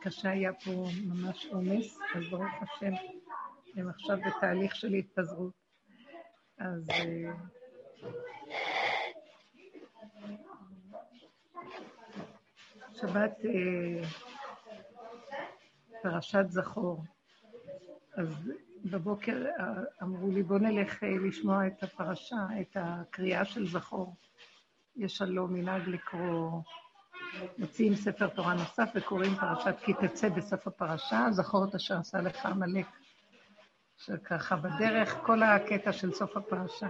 קשה, היה פה ממש עומס, אז ברוך השם, הם עכשיו בתהליך של התפזרות. אז... אה, שבת אה, פרשת זכור. אז בבוקר אה, אמרו לי, בוא נלך לשמוע את הפרשה, את הקריאה של זכור. יש הלא מנהג לקרוא מוציאים ספר תורה נוסף וקוראים פרשת כי תצא בסוף הפרשה, זכור את אשר עשה לך עמלק. שככה בדרך, כל הקטע של סוף הפרשה.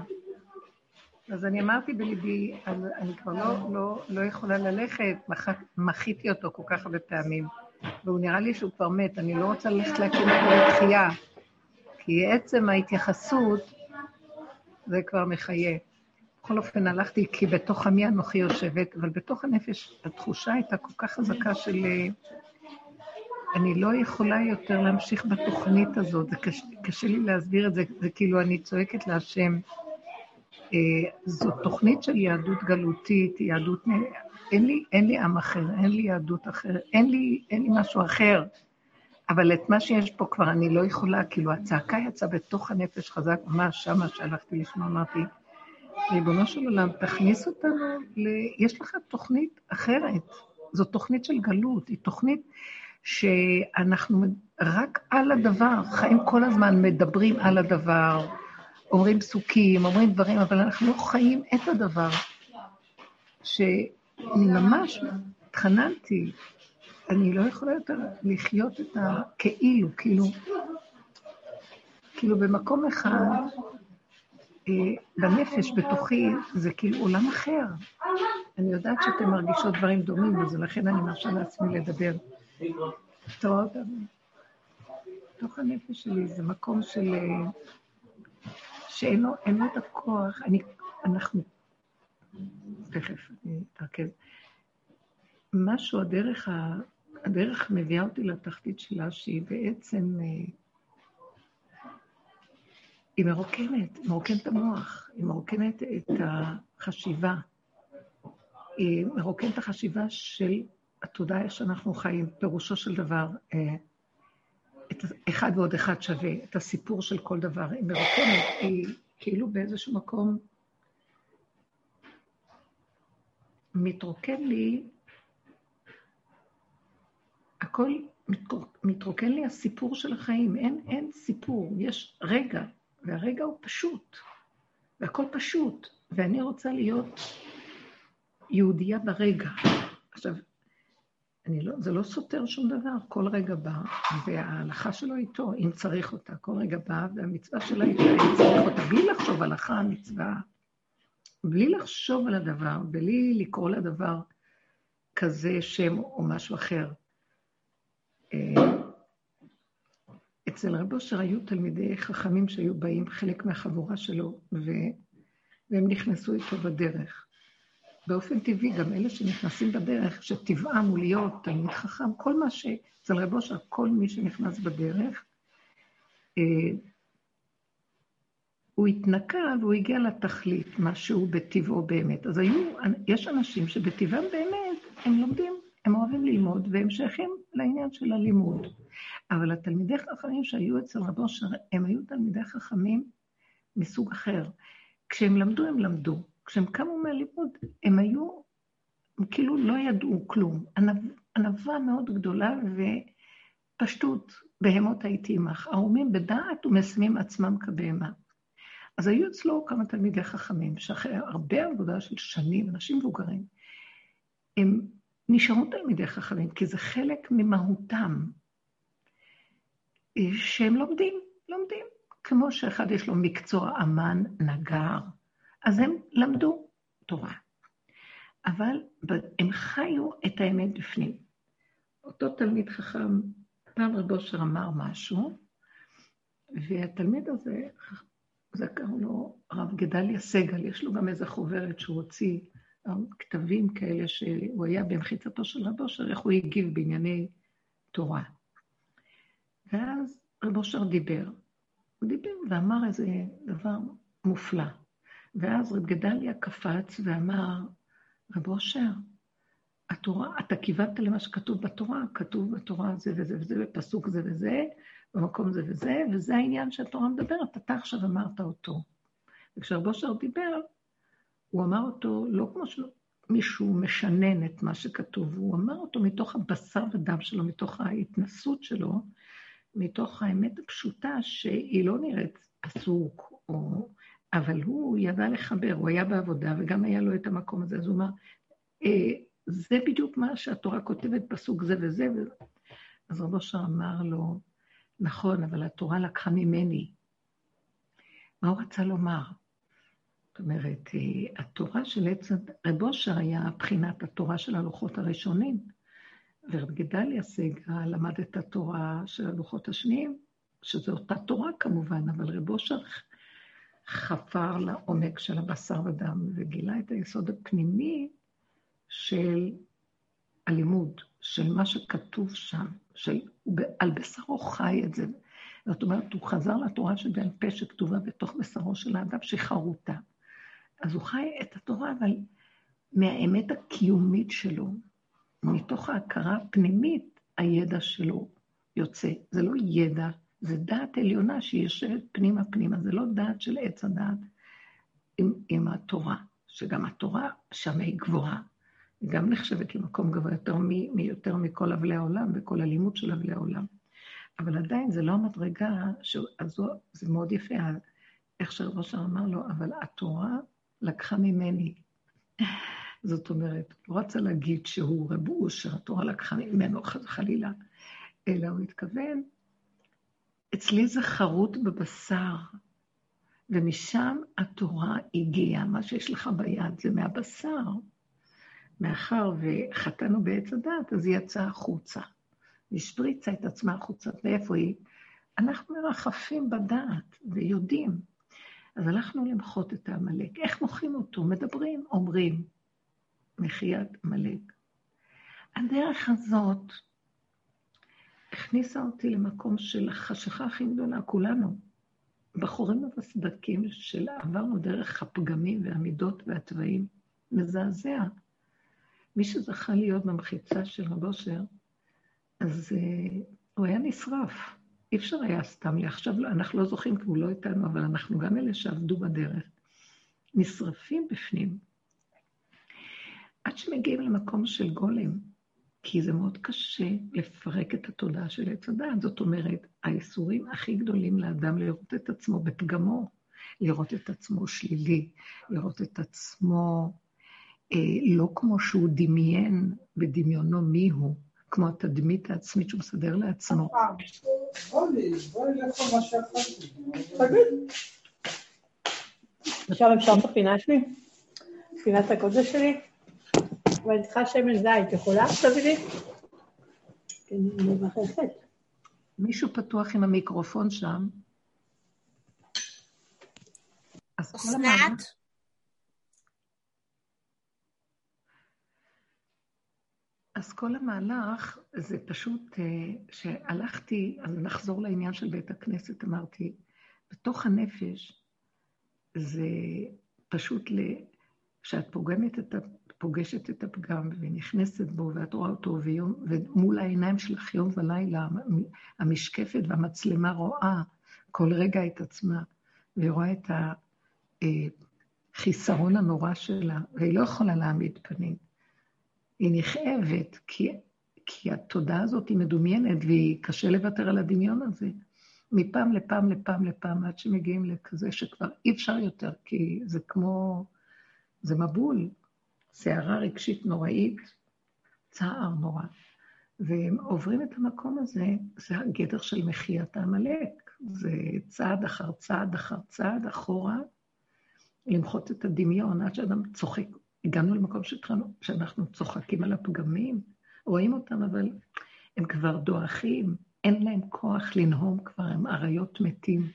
אז אני אמרתי בליבי, אני כבר לא, לא, לא יכולה ללכת, מחיתי אותו כל כך הרבה פעמים, והוא נראה לי שהוא כבר מת, אני לא רוצה ללכת להקים אותו לתחייה, כי עצם ההתייחסות זה כבר מחיה. בכל אופן הלכתי, כי בתוך עמי אנוכי יושבת, אבל בתוך הנפש התחושה הייתה כל כך חזקה של... אה, אני לא יכולה יותר להמשיך בתוכנית הזאת, זה קשה, קשה לי להסביר את זה, זה כאילו אני צועקת להשם. אה, זו תוכנית של יהדות גלותית, יהדות... אין לי, אין לי עם אחר, אין לי יהדות אחרת, אין לי, אין לי משהו אחר. אבל את מה שיש פה כבר אני לא יכולה, כאילו הצעקה יצאה בתוך הנפש חזק, ממש שמה שהלכתי לשמוע, אמרתי, ריבונו של עולם, תכניס אותנו ל... יש לך תוכנית אחרת. זו תוכנית של גלות, היא תוכנית שאנחנו רק על הדבר, חיים כל הזמן, מדברים על הדבר, אומרים פסוקים, אומרים דברים, אבל אנחנו לא חיים את הדבר. שאני ממש התחננתי, אני לא יכולה יותר לחיות את הכאילו, כאילו, כאילו במקום אחד בנפש, בתוכי, זה כאילו עולם אחר. אני יודעת שאתם מרגישות דברים דומים, ולכן אני מרשה לעצמי לדבר. טוב, בתוך הנפש שלי זה מקום של... אה, שאין לו, לו את הכוח. אני, אנחנו... תכף, אני אתרכז. משהו, הדרך, ה, הדרך מביאה אותי לתחתית שלה, שהיא בעצם... היא מרוקנת, מרוקנת את המוח, היא מרוקנת את החשיבה. היא מרוקנת את החשיבה של התודעה שאנחנו חיים, פירושו של דבר, אה, את אחד ועוד אחד שווה, את הסיפור של כל דבר. היא מרוקנת, היא כאילו באיזשהו מקום מתרוקן לי, הכל מתרוקן לי הסיפור של החיים, אין, אין סיפור, יש רגע, והרגע הוא פשוט, והכל פשוט, ואני רוצה להיות יהודייה ברגע. עכשיו, אני לא, זה לא סותר שום דבר, כל רגע בא, וההלכה שלו איתו, אם צריך אותה, כל רגע בא, והמצווה שלה איתה, אם צריך אותה, בלי לחשוב הלכה, מצווה, בלי לחשוב על הדבר, בלי לקרוא לדבר כזה שם או משהו אחר. אצל רב אושר היו תלמידי חכמים שהיו באים, חלק מהחבורה שלו, ו... והם נכנסו איתו בדרך. באופן טבעי, גם אלה שנכנסים בדרך, שטבעם הוא להיות תלמיד חכם, כל מה ש... אצל רב אושר, כל מי שנכנס בדרך, אה, הוא התנקה והוא הגיע לתכלית, מה שהוא בטבעו באמת. אז היו, יש אנשים שבטבעם באמת, הם לומדים, הם אוהבים ללמוד, והם שייכים לעניין של הלימוד. אבל התלמידי חכמים שהיו אצל רבו אושר, הם היו תלמידי חכמים מסוג אחר. כשהם למדו, הם למדו. כשהם קמו מהלימוד, הם היו, הם כאילו לא ידעו כלום. ענווה מאוד גדולה ופשטות, בהמות הייתי עמך. ערומים בדעת ומסמים עצמם כבהמה. אז היו אצלו כמה תלמידי חכמים, שאחרי הרבה עבודה של שנים, אנשים מבוגרים, הם נשארו תלמידי חכמים, כי זה חלק ממהותם. שהם לומדים, לומדים. כמו שאחד יש לו מקצוע אמן, נגר, אז הם למדו תורה. אבל הם חיו את האמת בפנים. אותו תלמיד חכם, פעם רב אושר אמר משהו, והתלמיד הזה, זה קראו לו הרב גדליה סגל, יש לו גם איזו חוברת שהוא הוציא, כתבים כאלה שהוא היה במחיצתו של רב אושר, איך הוא הגיב בענייני תורה. ואז רב אושר דיבר. הוא דיבר ואמר איזה דבר מופלא. ואז רב גדליה קפץ ואמר, רב אושר, התורה, אתה כיוונת למה שכתוב בתורה, כתוב בתורה זה וזה וזה, בפסוק זה וזה, במקום זה וזה, וזה העניין שהתורה מדברת, אתה עכשיו אמרת אותו. וכשרבו שר דיבר, הוא אמר אותו לא כמו שמישהו משנן את מה שכתוב, הוא אמר אותו מתוך הבשר ודם שלו, מתוך ההתנסות שלו, מתוך האמת הפשוטה שהיא לא נראית פסוק, או... אבל הוא ידע לחבר, הוא היה בעבודה וגם היה לו את המקום הזה, אז הוא אמר, אה, זה בדיוק מה שהתורה כותבת, פסוק זה וזה. אז רבו שר אמר לו, נכון, אבל התורה לקחה ממני. מה הוא רצה לומר? זאת אומרת, אה, התורה של עץ... רב אושר היה בחינת התורה של הלוחות הראשונים, ורב גדליה סגה למד את התורה של הלוחות השניים, שזו אותה תורה כמובן, אבל רב אושר חפר לעומק של הבשר ודם וגילה את היסוד הפנימי של הלימוד, של מה שכתוב שם, של על בשרו חי את זה. זאת אומרת, הוא חזר לתורה שבעל פה שכתובה בתוך בשרו של האדם שחרותה. אז הוא חי את התורה, אבל מהאמת הקיומית שלו, מתוך ההכרה הפנימית, הידע שלו יוצא. זה לא ידע, זה דעת עליונה שהיא יושבת פנימה פנימה, זה לא דעת של עץ הדעת עם, עם התורה, שגם התורה שם היא גבוהה. היא גם נחשבת למקום גבוה יותר, מ, יותר מכל אבלי העולם וכל הלימוד של אבלי העולם. אבל עדיין זה לא המדרגה, ש... אז זה מאוד יפה, איך שרב אמר לו, אבל התורה לקחה ממני. זאת אומרת, לא רצה להגיד שהוא רב אושר, התורה לקחה ממנו חלילה, אלא הוא התכוון, אצלי זה חרוט בבשר, ומשם התורה הגיעה, מה שיש לך ביד זה מהבשר. מאחר וחטאנו בעץ הדת, אז היא יצאה החוצה. השפריצה את עצמה החוצה. ואיפה היא? אנחנו מרחפים בדעת ויודעים. אז הלכנו למחות את העמלק. איך מוחים אותו? מדברים, אומרים, מחיית עמלק. הדרך הזאת הכניסה אותי למקום של החשיכה הכי גדולה, כולנו. בחורים ובסדקים של עברנו דרך הפגמים והמידות והתוואים. מזעזע. מי שזכה להיות במחיצה של רב אושר, אז uh, הוא היה נשרף. אי אפשר היה סתם. עכשיו אנחנו לא זוכים כי הוא לא איתנו, אבל אנחנו גם אלה שעבדו בדרך. נשרפים בפנים. עד שמגיעים למקום של גולם, כי זה מאוד קשה לפרק את התודעה של עץ הדעת. זאת אומרת, האיסורים הכי גדולים לאדם לראות את עצמו בפגמו, לראות את עצמו שלילי, לראות את עצמו אה, לא כמו שהוא דמיין בדמיונו מי הוא, כמו התדמית העצמית שהוא מסדר לעצמו. עכשיו אפשר את הפינה שלי? פינת הקודש שלי? ואני צריכה שמן זית, יכולה? תביא לי? כן, אני מבחכת. מישהו פתוח עם המיקרופון שם. אסנת? אז כל המהלך זה פשוט, אה, שהלכתי, אז נחזור לעניין של בית הכנסת, אמרתי, בתוך הנפש זה פשוט, כשאת פוגמת את, פוגשת את הפגם ונכנסת בו ואת רואה אותו ויום, ומול העיניים שלך יום ולילה, המשקפת והמצלמה רואה כל רגע את עצמה, והיא רואה את החיסרון הנורא שלה, והיא לא יכולה להעמיד פנים. היא נכאבת, כי, כי התודעה הזאת היא מדומיינת, והיא קשה לוותר על הדמיון הזה. מפעם לפעם לפעם לפעם, עד שמגיעים לכזה שכבר אי אפשר יותר, כי זה כמו, זה מבול, סערה רגשית נוראית, צער נורא. והם עוברים את המקום הזה, זה הגדר של מחיית העמלק. זה צעד אחר צעד אחר צעד אחורה, למחות את הדמיון, עד שאדם צוחק הגענו למקום שהתחלנו, שאנחנו צוחקים על הפגמים, רואים אותם, אבל הם כבר דועכים, אין להם כוח לנהום כבר, הם אריות מתים.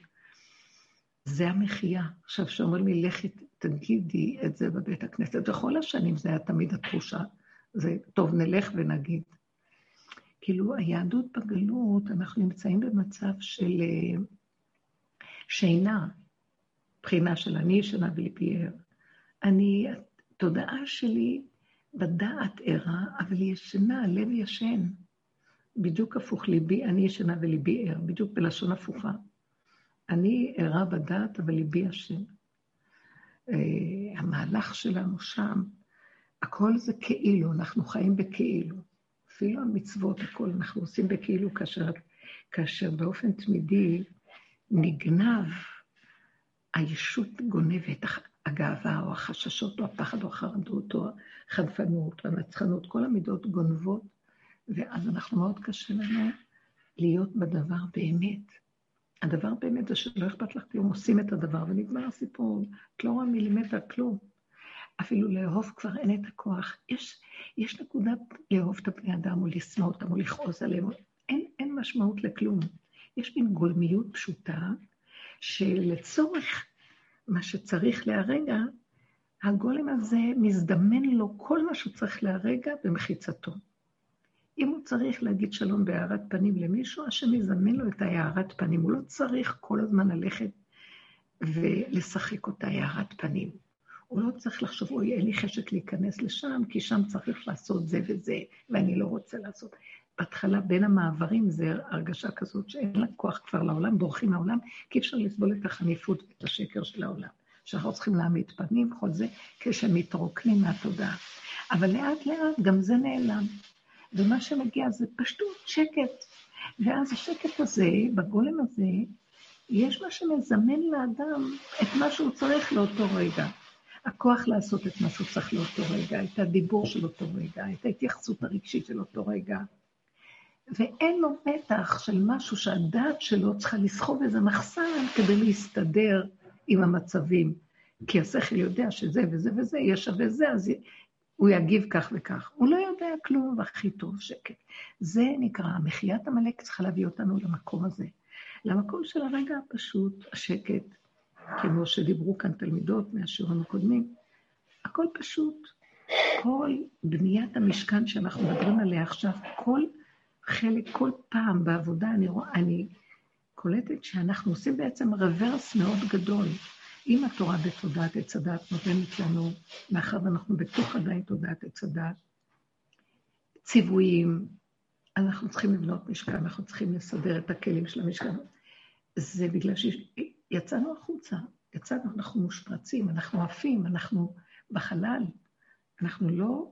זה המחיה. עכשיו, שאומרים לי, לכי תגידי את זה בבית הכנסת, וכל השנים זה היה תמיד התחושה, זה טוב, נלך ונגיד. כאילו, היהדות בגלות, אנחנו נמצאים במצב של אה, שינה, בחינה של אני ישנה וליפייר. אני, התודעה שלי בדעת ערה, אבל היא ישנה, הלב ישן. בדיוק הפוך, ליבי, אני ישנה וליבי ער, בדיוק בלשון הפוכה. אני ערה בדעת, אבל ליבי ישן. Uh, המהלך שלנו שם, הכל זה כאילו, אנחנו חיים בכאילו. אפילו המצוות, הכל אנחנו עושים בכאילו, כאשר, כאשר באופן תמידי נגנב, הישות גונבת, הגאווה או החששות או הפחד או החרדות או החנפנות או הנצחנות, כל המידות גונבות, ואז אנחנו מאוד קשה לנו להיות בדבר באמת. הדבר באמת זה שלא אכפת לך כלום, עושים את הדבר ונגמר הסיפור, את לא רואה מילימטר כלום. אפילו לאהוב כבר אין את הכוח. יש, יש נקודה לאהוב את הבני אדם או לשנוא אותם או לכעוס עליהם, אין, אין משמעות לכלום. יש מין גולמיות פשוטה, שלצורך מה שצריך להרגע, הגולם הזה מזדמן לו כל מה שהוא צריך להרגע במחיצתו. אם הוא צריך להגיד שלום בהארת פנים למישהו, השם יזמן לו את ההארת פנים. הוא לא צריך כל הזמן ללכת ולשחק אותה הארת פנים. הוא לא צריך לחשוב, אוי, אין לי חשק להיכנס לשם, כי שם צריך לעשות זה וזה, ואני לא רוצה לעשות. בהתחלה, בין המעברים, זה הרגשה כזאת שאין לה כוח כבר לעולם, בורחים מהעולם, כי אפשר לסבול את החניפות ואת השקר של העולם. שאנחנו צריכים להעמיד פנים, כל זה, כשמתרוקנים מהתודעה. אבל לאט לאט גם זה נעלם. ומה שמגיע זה פשטות, שקט. ואז השקט הזה, בגולם הזה, יש מה שמזמן לאדם את מה שהוא צריך לאותו רגע. הכוח לעשות את מה שהוא צריך לאותו רגע, את הדיבור של אותו רגע, את ההתייחסות הרגשית של אותו רגע. ואין לו מתח של משהו שהדעת שלו צריכה לסחוב איזה מחסן כדי להסתדר עם המצבים. כי השכל יודע שזה וזה וזה, יהיה שווה זה, אז הוא יגיב כך וכך. הוא לא יודע כלום, והכי טוב שקט. זה נקרא, מחיית עמלק צריכה להביא אותנו למקום הזה. למקום של הרגע הפשוט, השקט, כמו שדיברו כאן תלמידות מהשיעורים הקודמים. הכל פשוט. כל בניית המשכן שאנחנו מדברים עליה עכשיו, כל חלק, כל פעם בעבודה, אני, רואה, אני קולטת שאנחנו עושים בעצם רוורס מאוד גדול. אם התורה בתודעת עץ הדת נותנת לנו, מאחר ואנחנו בתוך עדיין תודעת עץ הדת, ציוויים, אנחנו צריכים לבנות משכן, אנחנו צריכים לסדר את הכלים של המשכן. זה בגלל שיצאנו החוצה, יצאנו, אנחנו מושפרצים, אנחנו עפים, אנחנו בחלל, אנחנו לא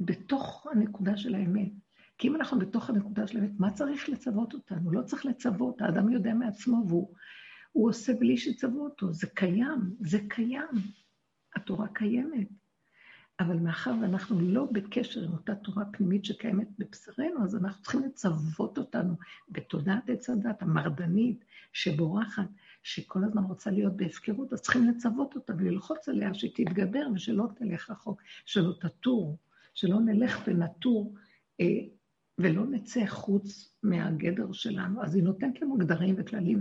בתוך הנקודה של האמת. כי אם אנחנו בתוך הנקודה של האמת, מה צריך לצוות אותנו? לא צריך לצוות, האדם יודע מעצמו והוא הוא עושה בלי שצוו אותו. זה קיים, זה קיים. התורה קיימת. אבל מאחר ואנחנו לא בקשר עם אותה תורה פנימית שקיימת בבשרנו, אז אנחנו צריכים לצוות אותנו בתודעת עץ הדת המרדנית, שבורחת, שכל הזמן רוצה להיות בהפקרות, אז צריכים לצוות אותה וללחוץ עליה שתתגבר ושלא תלך רחוק, שלא תטור, שלא נלך ונטור אה, ולא נצא חוץ מהגדר שלנו. אז היא נותנת לנו גדרים וכללים,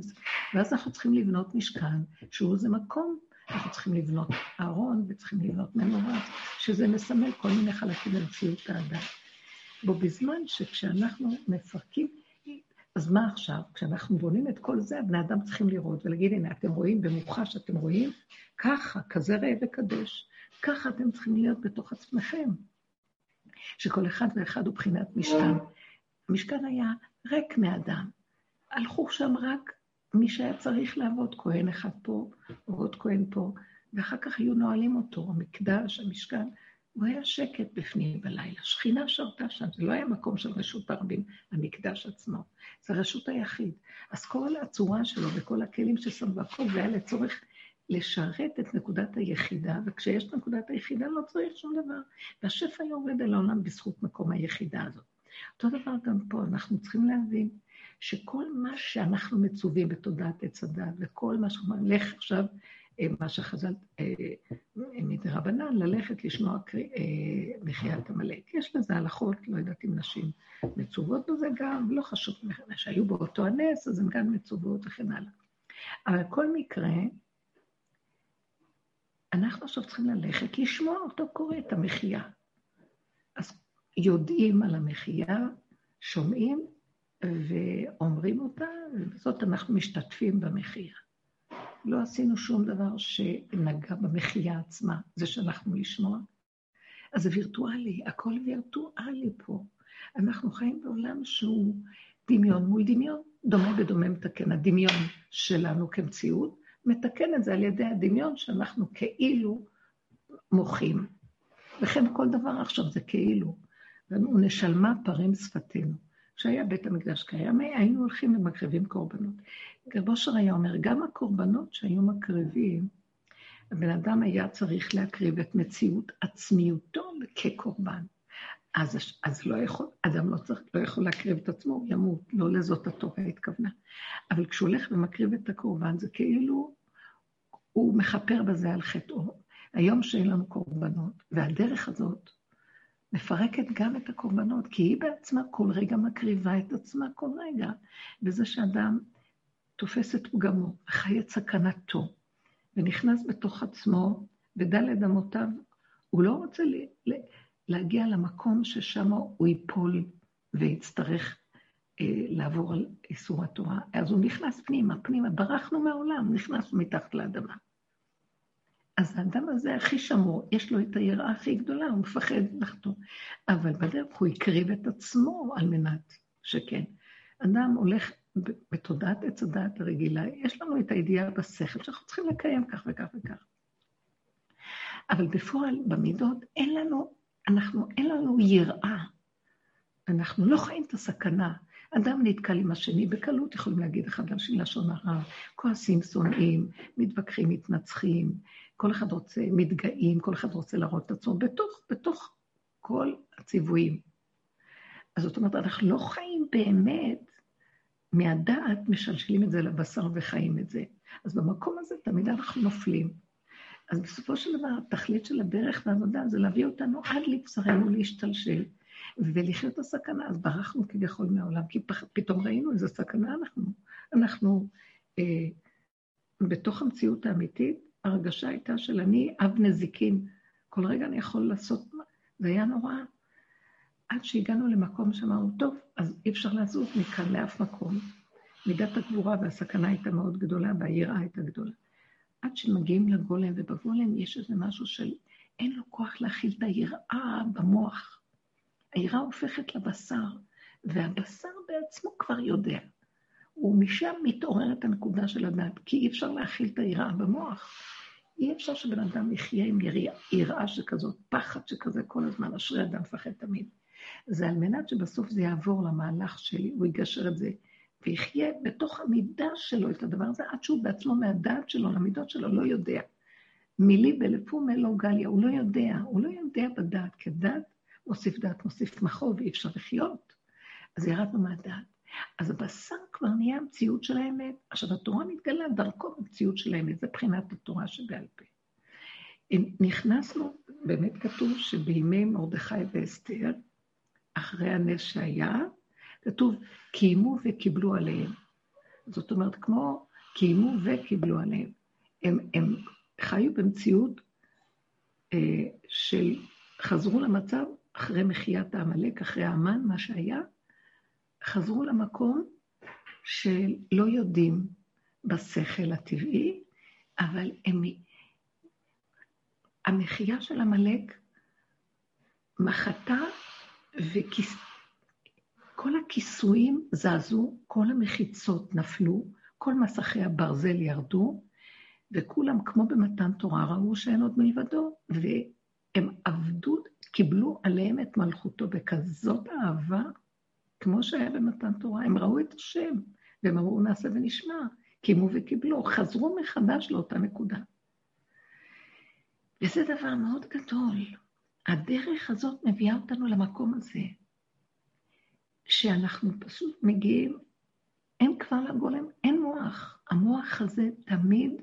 ואז אנחנו צריכים לבנות משכן, שהוא זה מקום, אנחנו צריכים לבנות ארון וצריכים לבנות מנורה, שזה מסמל כל מיני חלקים במציאות האדם. בו בזמן שכשאנחנו מפרקים, אז מה עכשיו? כשאנחנו בונים את כל זה, הבני אדם צריכים לראות ולהגיד, הנה, אתם רואים במוחש, אתם רואים? ככה, כזה ראה וקדש. ככה אתם צריכים להיות בתוך עצמכם. שכל אחד ואחד הוא בחינת משכן. המשכן היה ריק מאדם. הלכו שם רק מי שהיה צריך לעבוד, כהן אחד פה, עוד כהן פה, ואחר כך היו נועלים אותו, המקדש, המשכן, הוא היה שקט בפנים בלילה. שכינה שרתה שם, זה לא היה מקום של רשות הרבים, המקדש עצמו. זה רשות היחיד. אז כל הצורה שלו וכל הכלים ששם והכל, זה היה לצורך לשרת את נקודת היחידה, וכשיש נקודת היחידה לא צריך שום דבר. והשפע יורד אל העולם בזכות מקום היחידה הזאת. אותו דבר גם פה, אנחנו צריכים להבין שכל מה שאנחנו מצווים בתודעת עץ הדת, וכל מה שאנחנו אומרים, לך עכשיו, אה, מה שחז"ל אה, מדרבנן, ללכת לשמוע אה, מחיית עמלק. יש לזה הלכות, לא יודעת אם נשים מצוות בזה גם, לא חשוב, שהיו באותו הנס, אז הן גם מצוות וכן הלאה. אבל כל מקרה, אנחנו עכשיו צריכים ללכת לשמוע אותו קורא את המחייה. אז יודעים על המחייה, שומעים ואומרים אותה, ובזאת אנחנו משתתפים במחייה. לא עשינו שום דבר שנגע במחייה עצמה, זה שאנחנו לשמוע. אז זה וירטואלי, הכל וירטואלי פה. אנחנו חיים בעולם שהוא דמיון מול דמיון, דומה בדומה מתקן. הדמיון שלנו כמציאות מתקן את זה על ידי הדמיון שאנחנו כאילו מוחים. וכן כל דבר עכשיו זה כאילו. ונשלמה פרים שפתנו. כשהיה בית המקדש קיים, היינו הולכים ומקריבים קורבנות. רב אושר היה אומר, גם הקורבנות שהיו מקריבים, הבן אדם היה צריך להקריב את מציאות עצמיותו כקורבן. אז, אז לא יכול, אדם לא, צריך, לא יכול להקריב את עצמו, הוא ימות, לא לזאת התורה התכוונה. אבל כשהוא הולך ומקריב את הקורבן, זה כאילו הוא מכפר בזה על חטאו. היום שאין לנו קורבנות, והדרך הזאת מפרקת גם את הקורבנות, כי היא בעצמה כל רגע מקריבה את עצמה כל רגע. וזה שאדם תופס את פגמו וחי את סכנתו, ונכנס בתוך עצמו, בדלת אמותיו, הוא לא רוצה ל, להגיע למקום ששם הוא ייפול ויצטרך אה, לעבור על איסור התורה. אז הוא נכנס פנימה, פנימה, ברחנו מהעולם, נכנסנו מתחת לאדמה. אז האדם הזה הכי שמור, יש לו את היראה הכי גדולה, הוא מפחד לחתום. אבל בדרך הוא הקריב את עצמו על מנת שכן. אדם הולך בתודעת עץ הדעת הרגילה, יש לנו את הידיעה בשכל שאנחנו צריכים לקיים כך וכך וכך. אבל בפועל, במידות, אין לנו, אנחנו, אין לנו יראה. אנחנו לא חיים את הסכנה. אדם נתקל עם השני בקלות, יכולים להגיד אחד לשני לשון הרע, כועסים, שונאים, מתווכחים, מתנצחים, כל אחד רוצה, מתגאים, כל אחד רוצה להראות את עצמו, בתוך, בתוך כל הציוויים. אז זאת אומרת, אנחנו לא חיים באמת מהדעת, משלשלים את זה לבשר וחיים את זה. אז במקום הזה תמיד אנחנו נופלים. אז בסופו של דבר, התכלית של הדרך והעבודה זה להביא אותנו עד לבשרנו להשתלשל ולחיות הסכנה. אז ברחנו כביכול מהעולם, כי פח, פתאום ראינו איזו סכנה אנחנו. אנחנו אה, בתוך המציאות האמיתית, ההרגשה הייתה של אני אב נזיקין. כל רגע אני יכול לעשות, זה היה נורא. עד שהגענו למקום שאמרנו, טוב, אז אי אפשר לזוז מכאן לאף מקום. מידת הגבורה והסכנה הייתה מאוד גדולה והיראה הייתה גדולה. עד שמגיעים לגולם, ובגולם יש איזה משהו של אין לו כוח להכיל את היראה במוח. היראה הופכת לבשר, והבשר בעצמו כבר יודע. ומשם מתעוררת הנקודה של הדת, כי אי אפשר להכיל את היראה במוח. אי אפשר שבן אדם יחיה עם יראה שכזאת, פחד שכזה כל הזמן, אשרי אדם מפחד תמיד. זה על מנת שבסוף זה יעבור למהלך שלי, הוא יגשר את זה, ויחיה בתוך המידה שלו את הדבר הזה, עד שהוא בעצמו מהדעת שלו, למידות שלו, לא יודע. מילי בלפום אלו גליה, הוא לא יודע, הוא לא יודע בדעת, כי דעת מוסיף דעת, מוסיף מחול, ואי אפשר לחיות. אז ירדנו מהדעת. אז הבשר כבר נהיה המציאות של האמת. עכשיו, התורה מתגלה דרכו במציאות של האמת, זה בחינת התורה שבעל פה. נכנסנו, באמת כתוב שבימי מרדכי ואסתר, אחרי הנס שהיה, כתוב, קיימו וקיבלו עליהם. זאת אומרת, כמו קיימו וקיבלו עליהם. הם, הם חיו במציאות אה, של, חזרו למצב אחרי מחיית העמלק, אחרי האמן, מה שהיה, חזרו למקום שלא יודעים בשכל הטבעי, אבל הם... המחייה של עמלק מחתה וכל הכיסויים זזו, כל המחיצות נפלו, כל מסכי הברזל ירדו, וכולם, כמו במתן תורה, ראו שאין עוד מלבדו, והם עבדו, קיבלו עליהם את מלכותו בכזאת אהבה, כמו שהיה במתן תורה, הם ראו את השם, והם אמרו נעשה ונשמע, קיימו וקיבלו, חזרו מחדש לאותה נקודה. וזה דבר מאוד גדול. הדרך הזאת מביאה אותנו למקום הזה, שאנחנו פשוט מגיעים, אין כבר לגולם, אין מוח. המוח הזה תמיד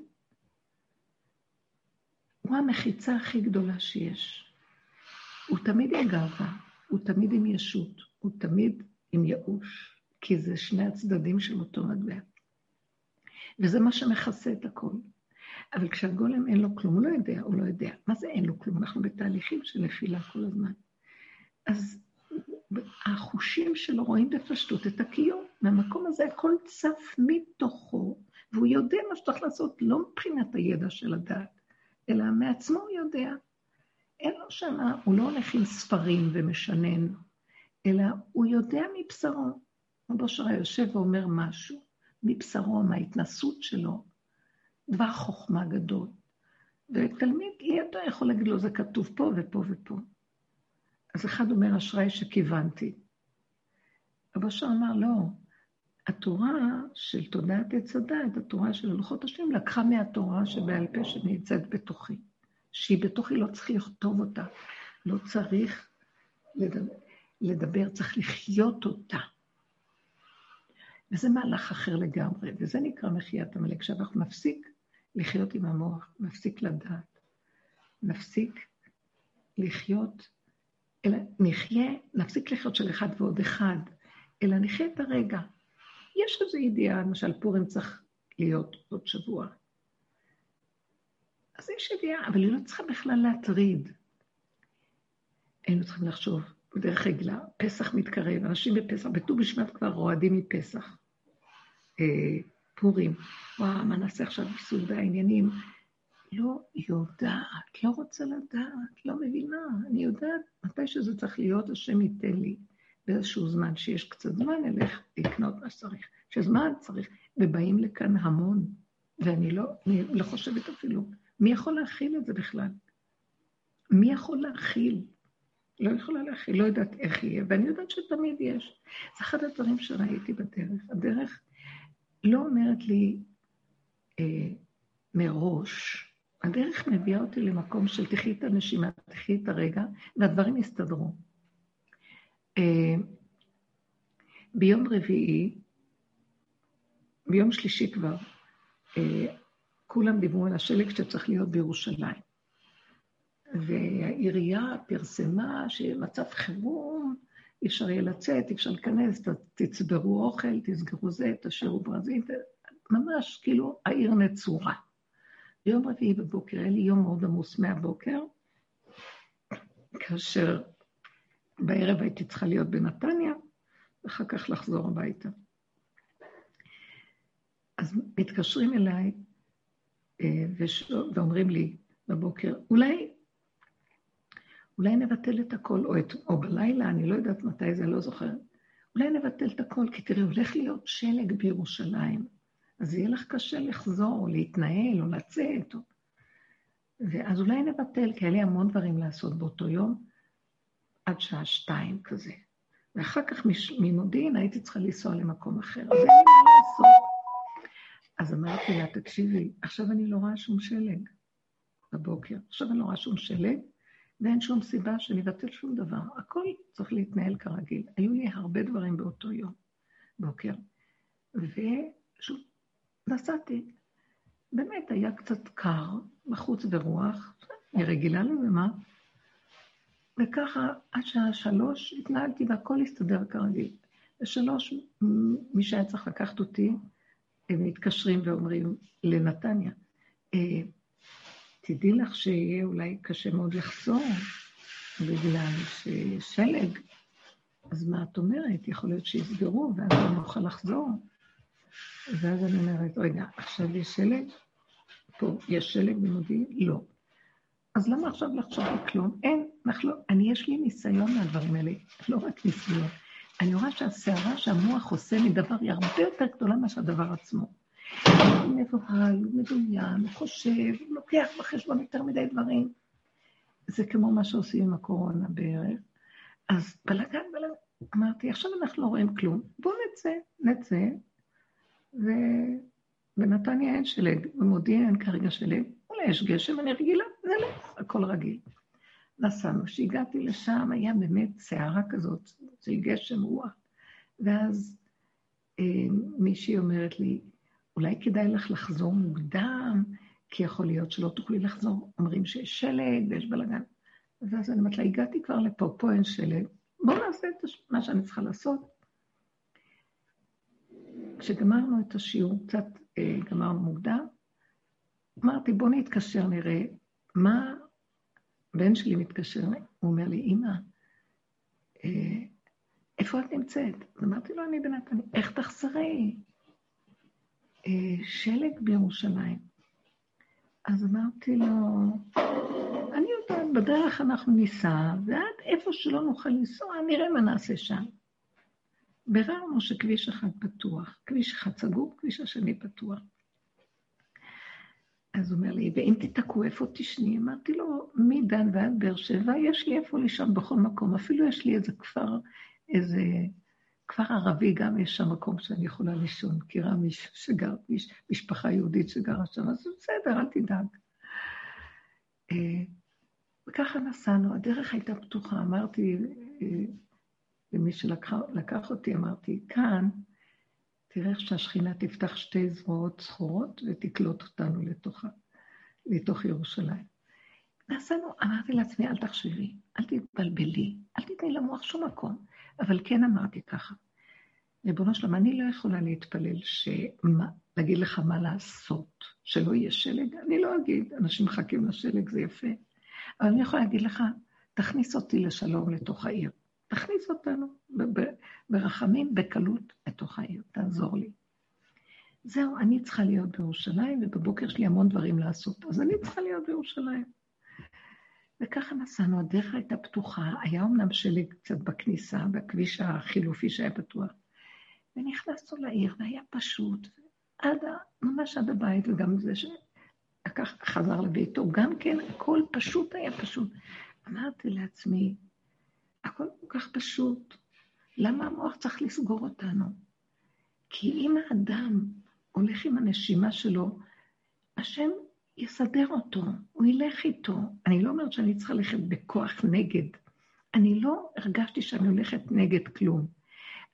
הוא המחיצה הכי גדולה שיש. הוא תמיד עם גאווה, הוא תמיד עם ישות, הוא תמיד עם ייאוש, כי זה שני הצדדים של אותו מטבע. וזה מה שמכסה את הכל. אבל כשהגולם אין לו כלום, הוא לא יודע, הוא לא יודע. מה זה אין לו כלום? אנחנו בתהליכים של נפילה כל הזמן. אז החושים שלו רואים בפשטות את הקיום. מהמקום הזה הכל צף מתוכו, והוא יודע מה שצריך לעשות, לא מבחינת הידע של הדעת, אלא מעצמו הוא יודע. אין לו שמה, הוא לא הולך עם ספרים ומשנן, אלא הוא יודע מבשרו. רבו שרה יושב ואומר משהו, מבשרו, מההתנסות שלו, דבר חוכמה גדול. ותלמיד לידו יכול להגיד לו, זה כתוב פה ופה ופה. אז אחד אומר, אשראי שכיוונתי. שרה אמר, לא, התורה של תודעת עץ הדת, התורה של הלוחות השם, לקחה מהתורה שבעל פה שנמצאת בתוכי. שהיא בתוכי, לא צריך לכתוב אותה, לא צריך לדבר, לדבר צריך לחיות אותה. וזה מהלך אחר לגמרי, וזה נקרא מחיית עמלק. כשאנחנו נפסיק לחיות עם המוח, נפסיק לדעת, נפסיק לחיות, אלא נחיה, נפסיק לחיות של אחד ועוד אחד, אלא נחיה את הרגע. יש איזו ידיעה, למשל פורים צריך להיות עוד שבוע. אז יש ידיעה, אבל היא לא צריכה בכלל להטריד. היינו צריכים לחשוב, בדרך רגילה, פסח מתקרב, אנשים בפסח, בט"ו בשבט כבר רועדים מפסח. אה, פורים, וואו, מה נעשה עכשיו בסוג העניינים? לא יודעת, לא רוצה לדעת, לא מבינה. אני יודעת מתי שזה צריך להיות, השם ייתן לי באיזשהו זמן, שיש קצת זמן, אלך לקנות מה שצריך. שזמן צריך, ובאים לכאן המון, ואני לא, אני לא חושבת אפילו, מי יכול להכיל את זה בכלל? מי יכול להכיל? לא יכולה להכיל, לא יודעת איך יהיה, ואני יודעת שתמיד יש. זה אחד הדברים שראיתי בדרך. הדרך לא אומרת לי אה, מראש, הדרך מביאה אותי למקום של תחי את הנשימה, תחי את הרגע, והדברים יסתדרו. אה, ביום רביעי, ביום שלישי כבר, אה, כולם דיברו על השלג שצריך להיות בירושלים. והעירייה פרסמה שמצב חירום, אי אפשר יהיה לצאת, אי אפשר להיכנס, תצברו אוכל, תסגרו זה, תשאירו ברזים, ממש כאילו העיר נצורה. ביום רביעי בבוקר, היה לי יום מאוד עמוס מהבוקר, כאשר בערב הייתי צריכה להיות בנתניה, ואחר כך לחזור הביתה. אז מתקשרים אליי אה, ואומרים לי בבוקר, אולי אולי נבטל את הכל, או, את, או בלילה, אני לא יודעת מתי זה, לא זוכרת. אולי נבטל את הכל, כי תראי, הולך להיות שלג בירושלים, אז יהיה לך קשה לחזור, או להתנהל, או לצאת. או... ואז אולי נבטל, כי היה לי המון דברים לעשות באותו יום, עד שעה שתיים כזה. ואחר כך ממודיעין הייתי צריכה לנסוע למקום אחר, אז אין לי מה לעשות. אז אמרתי לה, תקשיבי, עכשיו אני לא רואה שום שלג בבוקר, עכשיו אני לא רואה שום שלג, ואין שום סיבה שנבטל שום דבר. הכל צריך להתנהל כרגיל. היו לי הרבה דברים באותו יום, בוקר. ושוב, נסעתי. באמת, היה קצת קר, בחוץ ורוח, אני רגילה לזה? וככה, עד שעה שלוש התנהלתי והכל הסתדר כרגיל. בשלוש, מי שהיה צריך לקחת אותי, הם מתקשרים ואומרים לנתניה, אה, תדעי לך שיהיה אולי קשה מאוד לחזור, בגלל שלג. אז מה את אומרת? יכול להיות שיסגרו, ואז לא נוכל לחזור. ואז אני אומרת, רגע, עכשיו יש שלג? פה יש שלג במודיעין? לא. אז למה עכשיו לחשוב על כלום? אין, אנחנו, אני, יש לי ניסיון מהדברים האלה, לא רק ניסיון. אני רואה שהסערה שהמוח עושה מדבר היא הרבה יותר גדולה מאשר הדבר עצמו. הוא מבוהל, הוא מדוין, הוא חושב, הוא לוקח בחשבון יותר מדי דברים. זה כמו מה שעושים עם הקורונה בערך. אז בלאגן, בלאגן. אמרתי, עכשיו אנחנו לא רואים כלום, בואו נצא, נצא, ובנתניה אין שלג, במודיעין אין כרגע שלג, אולי יש גשם, אני רגילה, זה לא, הכל רגיל. נסענו, כשהגעתי לשם היה באמת סערה כזאת של גשם רוח, ואז אה, מישהי אומרת לי, אולי כדאי לך לחזור מוקדם, כי יכול להיות שלא תוכלי לחזור. אומרים שיש שלג ויש בלאגן. ואז אני אומרת לה, הגעתי כבר לפה, פה אין שלג, בואו נעשה את מה שאני צריכה לעשות. כשגמרנו את השיעור, קצת אה, גמרנו מוקדם, אמרתי, בואו נתקשר, נראה מה... הבן שלי מתקשר, הוא אומר לי, אמא, אה, איפה את נמצאת? אמרתי לו, אני בנתניה, איך תחזרי? אה, שלג בירושלים. אז אמרתי לו, אני יודעת, בדרך אנחנו ניסע, ועד איפה שלא נוכל לנסוע, נראה מה נעשה שם. ביררנו שכביש אחד פתוח, כביש אחד סגור, כביש השני פתוח. אז הוא אומר לי, ואם תתקעו, איפה תשני? אמרתי לו, מדן ועד באר שבע, יש לי איפה לישון בכל מקום. אפילו יש לי איזה כפר, איזה כפר ערבי, גם יש שם מקום שאני יכולה לישון. מכירה מישהו שגר, מיש, משפחה יהודית שגרה שם, אז בסדר, אל תדאג. אה, וככה נסענו, הדרך הייתה פתוחה. אמרתי למי שלקח אותי, אמרתי, כאן, תראה איך שהשכינה תפתח שתי זרועות זכורות ותקלוט אותנו לתוכה, לתוך ירושלים. נסענו, אמרתי לעצמי, אל תחשבי, אל תתבלבלי, אל תתני למוח שום מקום. אבל כן אמרתי ככה, ריבונו שלום, אני לא יכולה להתפלל שמה, להגיד לך מה לעשות, שלא יהיה שלג, אני לא אגיד, אנשים מחכים לשלג, זה יפה. אבל אני יכולה להגיד לך, תכניס אותי לשלום לתוך העיר. תכניס אותנו ברחמים, בקלות, לתוך העיר, תעזור לי. זהו, אני צריכה להיות בירושלים, ובבוקר יש לי המון דברים לעשות, אז אני צריכה להיות בירושלים. וככה נסענו, הדרך הייתה פתוחה, היה אמנם שלג קצת בכניסה, בכביש החילופי שהיה פתוח, ונכנסנו לעיר, והיה פשוט, עד, ממש עד הבית, וגם זה שלקח, חזר לביתו, גם כן, הכל פשוט היה פשוט. אמרתי לעצמי, הכל כל כך פשוט, למה המוח צריך לסגור אותנו? כי אם האדם הולך עם הנשימה שלו, השם יסדר אותו, הוא ילך איתו. אני לא אומרת שאני צריכה ללכת בכוח נגד. אני לא הרגשתי שאני הולכת נגד כלום.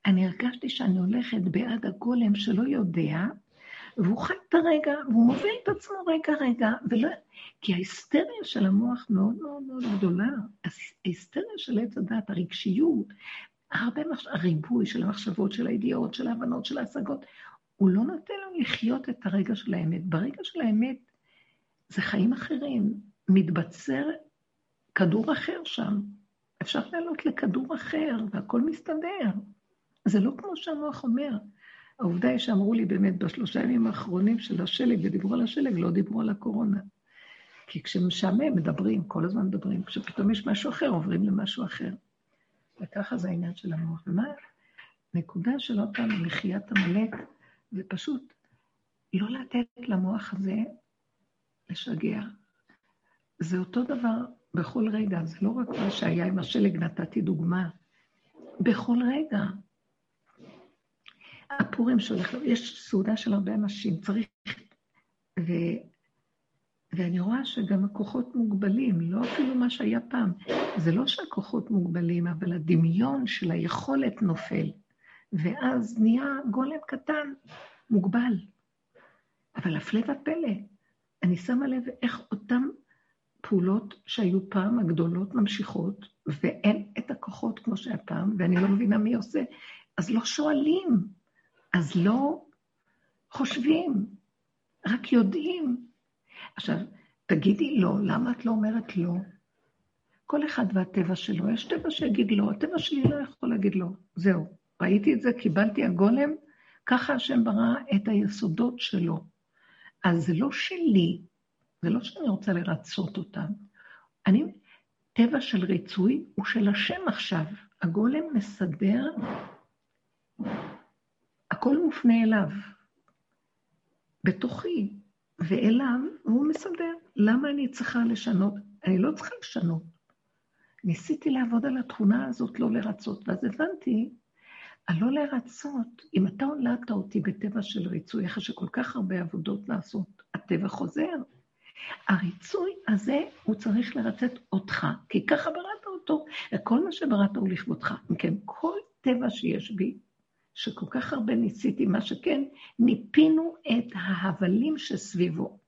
אני הרגשתי שאני הולכת בעד הגולם שלא יודע, והוא חי את הרגע, והוא מוביל את עצמו רגע-רגע, ולא... כי ההיסטריה של המוח מאוד מאוד מאוד גדולה. ההיסטריה של עץ הדת, הרגשיות, הרבה מחש... הריבוי של המחשבות, של הידיעות, של ההבנות, של ההשגות, הוא לא נותן לנו לחיות את הרגע של האמת. ברגע של האמת, זה חיים אחרים. מתבצר כדור אחר שם. אפשר לעלות לכדור אחר, והכל מסתדר. זה לא כמו שהמוח אומר. העובדה היא שאמרו לי באמת בשלושה ימים האחרונים של השלג, ודיברו על השלג, לא דיברו על הקורונה. כי כשמשעמם מדברים, כל הזמן מדברים, כשפתאום יש משהו אחר, עוברים למשהו אחר. וככה זה העניין של המוח. ומה הנקודה של עוד פעם, מחיית עמלק, זה פשוט לא לתת למוח הזה לשגע. זה אותו דבר בכל רגע, זה לא רק מה שהיה עם השלג, נתתי דוגמה. בכל רגע. הפורים שהולך, יש סעודה של הרבה אנשים, צריך... ו... ואני רואה שגם הכוחות מוגבלים, לא אפילו מה שהיה פעם. זה לא שהכוחות מוגבלים, אבל הדמיון של היכולת נופל, ואז נהיה גולם קטן, מוגבל. אבל הפלא ופלא, אני שמה לב איך אותן פעולות שהיו פעם, הגדולות, ממשיכות, ואין את הכוחות כמו שהיה פעם, ואני לא מבינה מי עושה, אז לא שואלים, אז לא חושבים, רק יודעים. עכשיו, תגידי לא, למה את לא אומרת לא? כל אחד והטבע שלו, יש טבע שיגיד לא, הטבע שלי לא יכול להגיד לא. זהו, ראיתי את זה, קיבלתי הגולם, ככה השם ברא את היסודות שלו. אז זה לא שלי, זה לא שאני רוצה לרצות אותם. אני, טבע של ריצוי הוא של השם עכשיו. הגולם מסדר, הכל מופנה אליו, בתוכי, ואליו, והוא מסדר. למה אני צריכה לשנות? אני לא צריכה לשנות. ניסיתי לעבוד על התכונה הזאת, לא לרצות, ואז הבנתי הלא לרצות, אם אתה הולדת אותי בטבע של ריצוי, אחרי שכל כך הרבה עבודות לעשות, הטבע חוזר. הריצוי הזה, הוא צריך לרצת אותך, כי ככה בראת אותו, וכל מה שבראת הוא לכבודך. אם כן, כל טבע שיש בי, שכל כך הרבה ניסיתי, מה שכן, ניפינו את ההבלים שסביבו,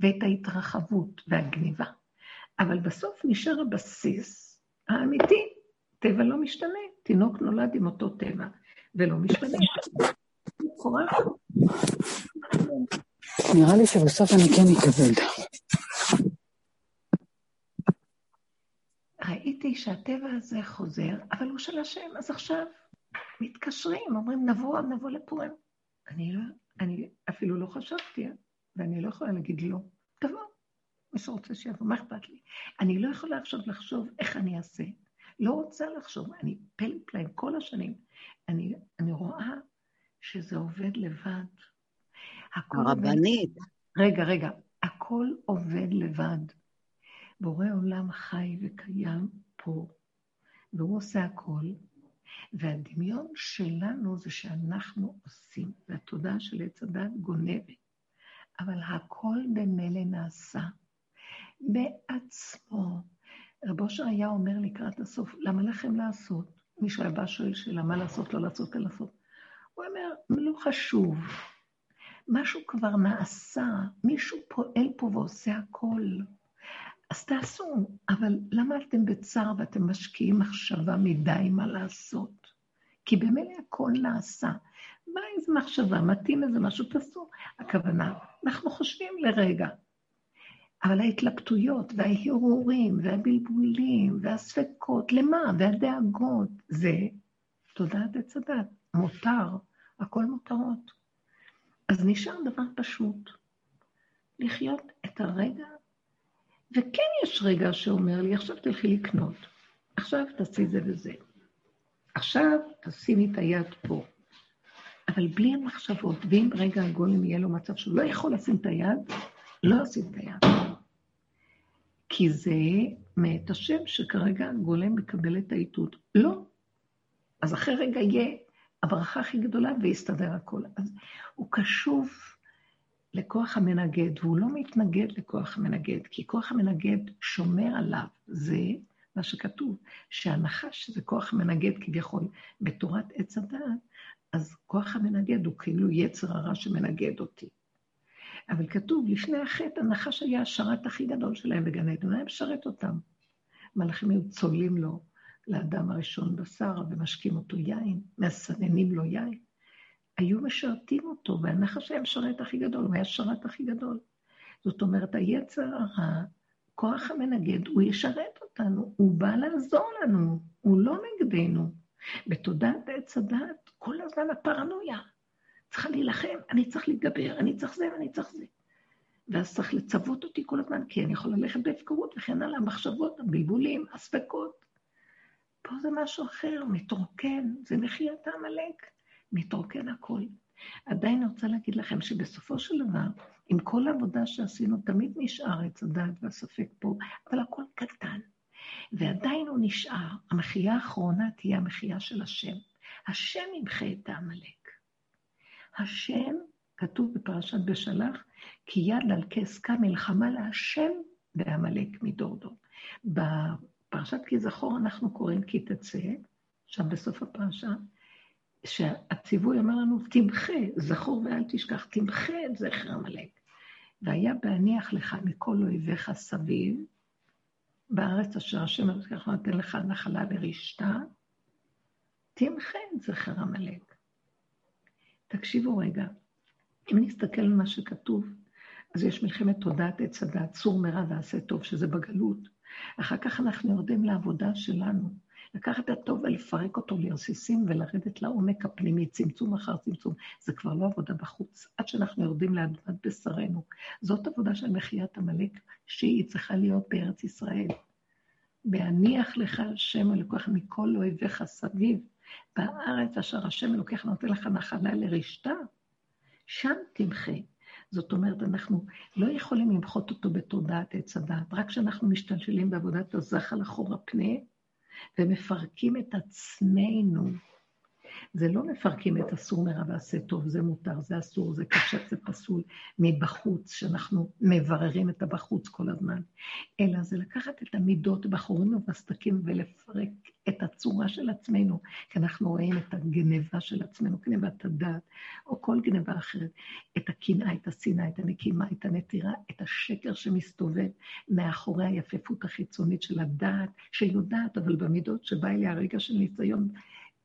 ואת ההתרחבות והגניבה. אבל בסוף נשאר הבסיס האמיתי, טבע לא משתנה. תינוק נולד עם אותו טבע, ולא משתנה. נראה לי שבסוף אני כן אקבל. ראיתי שהטבע הזה חוזר, אבל הוא של השם, אז עכשיו מתקשרים, אומרים, נבוא, נבוא לפורים. אני, לא, אני אפילו לא חשבתי, ואני לא יכולה להגיד לא. תבוא. מי שרוצה שיבוא, מה אכפת לי? אני לא יכולה עכשיו לחשוב איך אני אעשה. לא רוצה לחשוב, אני פלפליים כל השנים. אני, אני רואה שזה עובד לבד. הרבנית. עובד... רגע, רגע, הכל עובד לבד. בורא עולם חי וקיים פה, והוא עושה הכל, והדמיון שלנו זה שאנחנו עושים, והתודעה של עץ הדת גונבת. אבל הכל במילא נעשה בעצמו. רב אושר היה אומר לקראת הסוף, למה לכם לעשות? מישהו היה בא שואל שאלה, מה לעשות, לא לעשות, לא לעשות. הוא אומר, לא חשוב, משהו כבר נעשה, מישהו פועל פה ועושה הכל. אז תעשו, אבל למה אתם בצער ואתם משקיעים מחשבה מדי מה לעשות? כי במילא הכל נעשה. מה איזה מחשבה, מתאים איזה משהו, תעשו. הכוונה, אנחנו חושבים לרגע, אבל ההתלבטויות וההרהורים והבלבולים והספקות, למה? והדאגות, זה תודעת עץ הדת, מותר, הכל מותרות. אז נשאר דבר פשוט, לחיות את הרגע, וכן יש רגע שאומר לי, עכשיו תלכי לקנות, עכשיו תעשי זה וזה, עכשיו תשימי את היד פה. אבל בלי המחשבות, ואם רגע הגולם יהיה לו מצב שהוא לא יכול לשים את היד, לא אשים את היד. כי זה מאת השם שכרגע הגולם מקבל את האיתות. לא. אז אחרי רגע יהיה הברכה הכי גדולה ויסתדר הכל. אז הוא קשוב לכוח המנגד, והוא לא מתנגד לכוח המנגד, כי כוח המנגד שומר עליו. זה מה שכתוב, שהנחש זה כוח המנגד כביכול בתורת עץ הדעת, אז כוח המנגד הוא כאילו יצר הרע שמנגד אותי. אבל כתוב, לפני החטא, הנחש היה השרת הכי גדול שלהם בגן עדן, הוא היה משרת אותם. מלאכים היו צולעים לו לאדם הראשון בשר ומשקים אותו יין, מסננים לו יין. היו משרתים אותו, והנחש היה המשרת הכי גדול, הוא היה השרת הכי גדול. זאת אומרת, היצר הרע, כוח המנגד, הוא ישרת אותנו, הוא בא לעזור לנו, הוא לא נגדנו. בתודעת עץ הדת, כל הזמן הפרנויה. צריכה להילחם, אני צריך להתגבר, אני צריך זה ואני צריך זה. ואז צריך לצוות אותי כל הזמן, כי אני יכולה ללכת בהפקרות וכן הלאה, המחשבות, הבלבולים, הספקות. פה זה משהו אחר, מתרוקן, זה מחיית העמלק, מתרוקן הכל. עדיין רוצה להגיד לכם שבסופו של דבר, עם כל העבודה שעשינו, תמיד נשאר עץ הדעת והספק פה, אבל הכל קטן. ועדיין הוא נשאר. המחייה האחרונה תהיה המחייה של השם. השם ימחה את העמלק. השם, כתוב בפרשת בשלח, כי יד על כס קם מלחמה להשם בעמלק מדור דור. בפרשת כי זכור אנחנו קוראים כי תצא, שם בסוף הפרשה, שהציווי אומר לנו, תמחה, זכור ואל תשכח, תמחה את זכר עמלק. והיה בהניח לך מכל אויביך סביב, בארץ אשר השם אלוקיך נותן לך נחלה לרשתה, תמחה את זכר עמלק. תקשיבו רגע, אם נסתכל על מה שכתוב, אז יש מלחמת תודעת עץ הדת, צור מרע ועשה טוב, שזה בגלות. אחר כך אנחנו יורדים לעבודה שלנו, לקחת את הטוב ולפרק אותו לרסיסים ולרדת לעומק הפנימי, צמצום אחר צמצום. זה כבר לא עבודה בחוץ, עד שאנחנו יורדים לאדמת בשרנו. זאת עבודה של מחיית עמלק, שהיא צריכה להיות בארץ ישראל. בהניח לך השם אלוקיך מכל אויביך סביב, בארץ אשר השם אלוקיך נותן לך נחלה לרשתה, שם תמחה. זאת אומרת, אנחנו לא יכולים למחות אותו בתודעת עץ הדעת, רק כשאנחנו משתלשלים בעבודת הזחל אחורה פנה, ומפרקים את עצמנו. זה לא מפרקים את אסור מרע ועשה טוב, זה מותר, זה אסור, זה קשה, זה פסול, מבחוץ, שאנחנו מבררים את הבחוץ כל הזמן, אלא זה לקחת את המידות בחורים ובסדקים ולפרק את הצורה של עצמנו, כי אנחנו רואים את הגניבה של עצמנו, גניבת הדעת, או כל גניבה אחרת, את הקנאה, את השנאה, את הנקימה, את הנטירה, את השקר שמסתובב מאחורי היפפות החיצונית של הדעת, שיודעת, אבל במידות שבא אליה הרגע של ניסיון,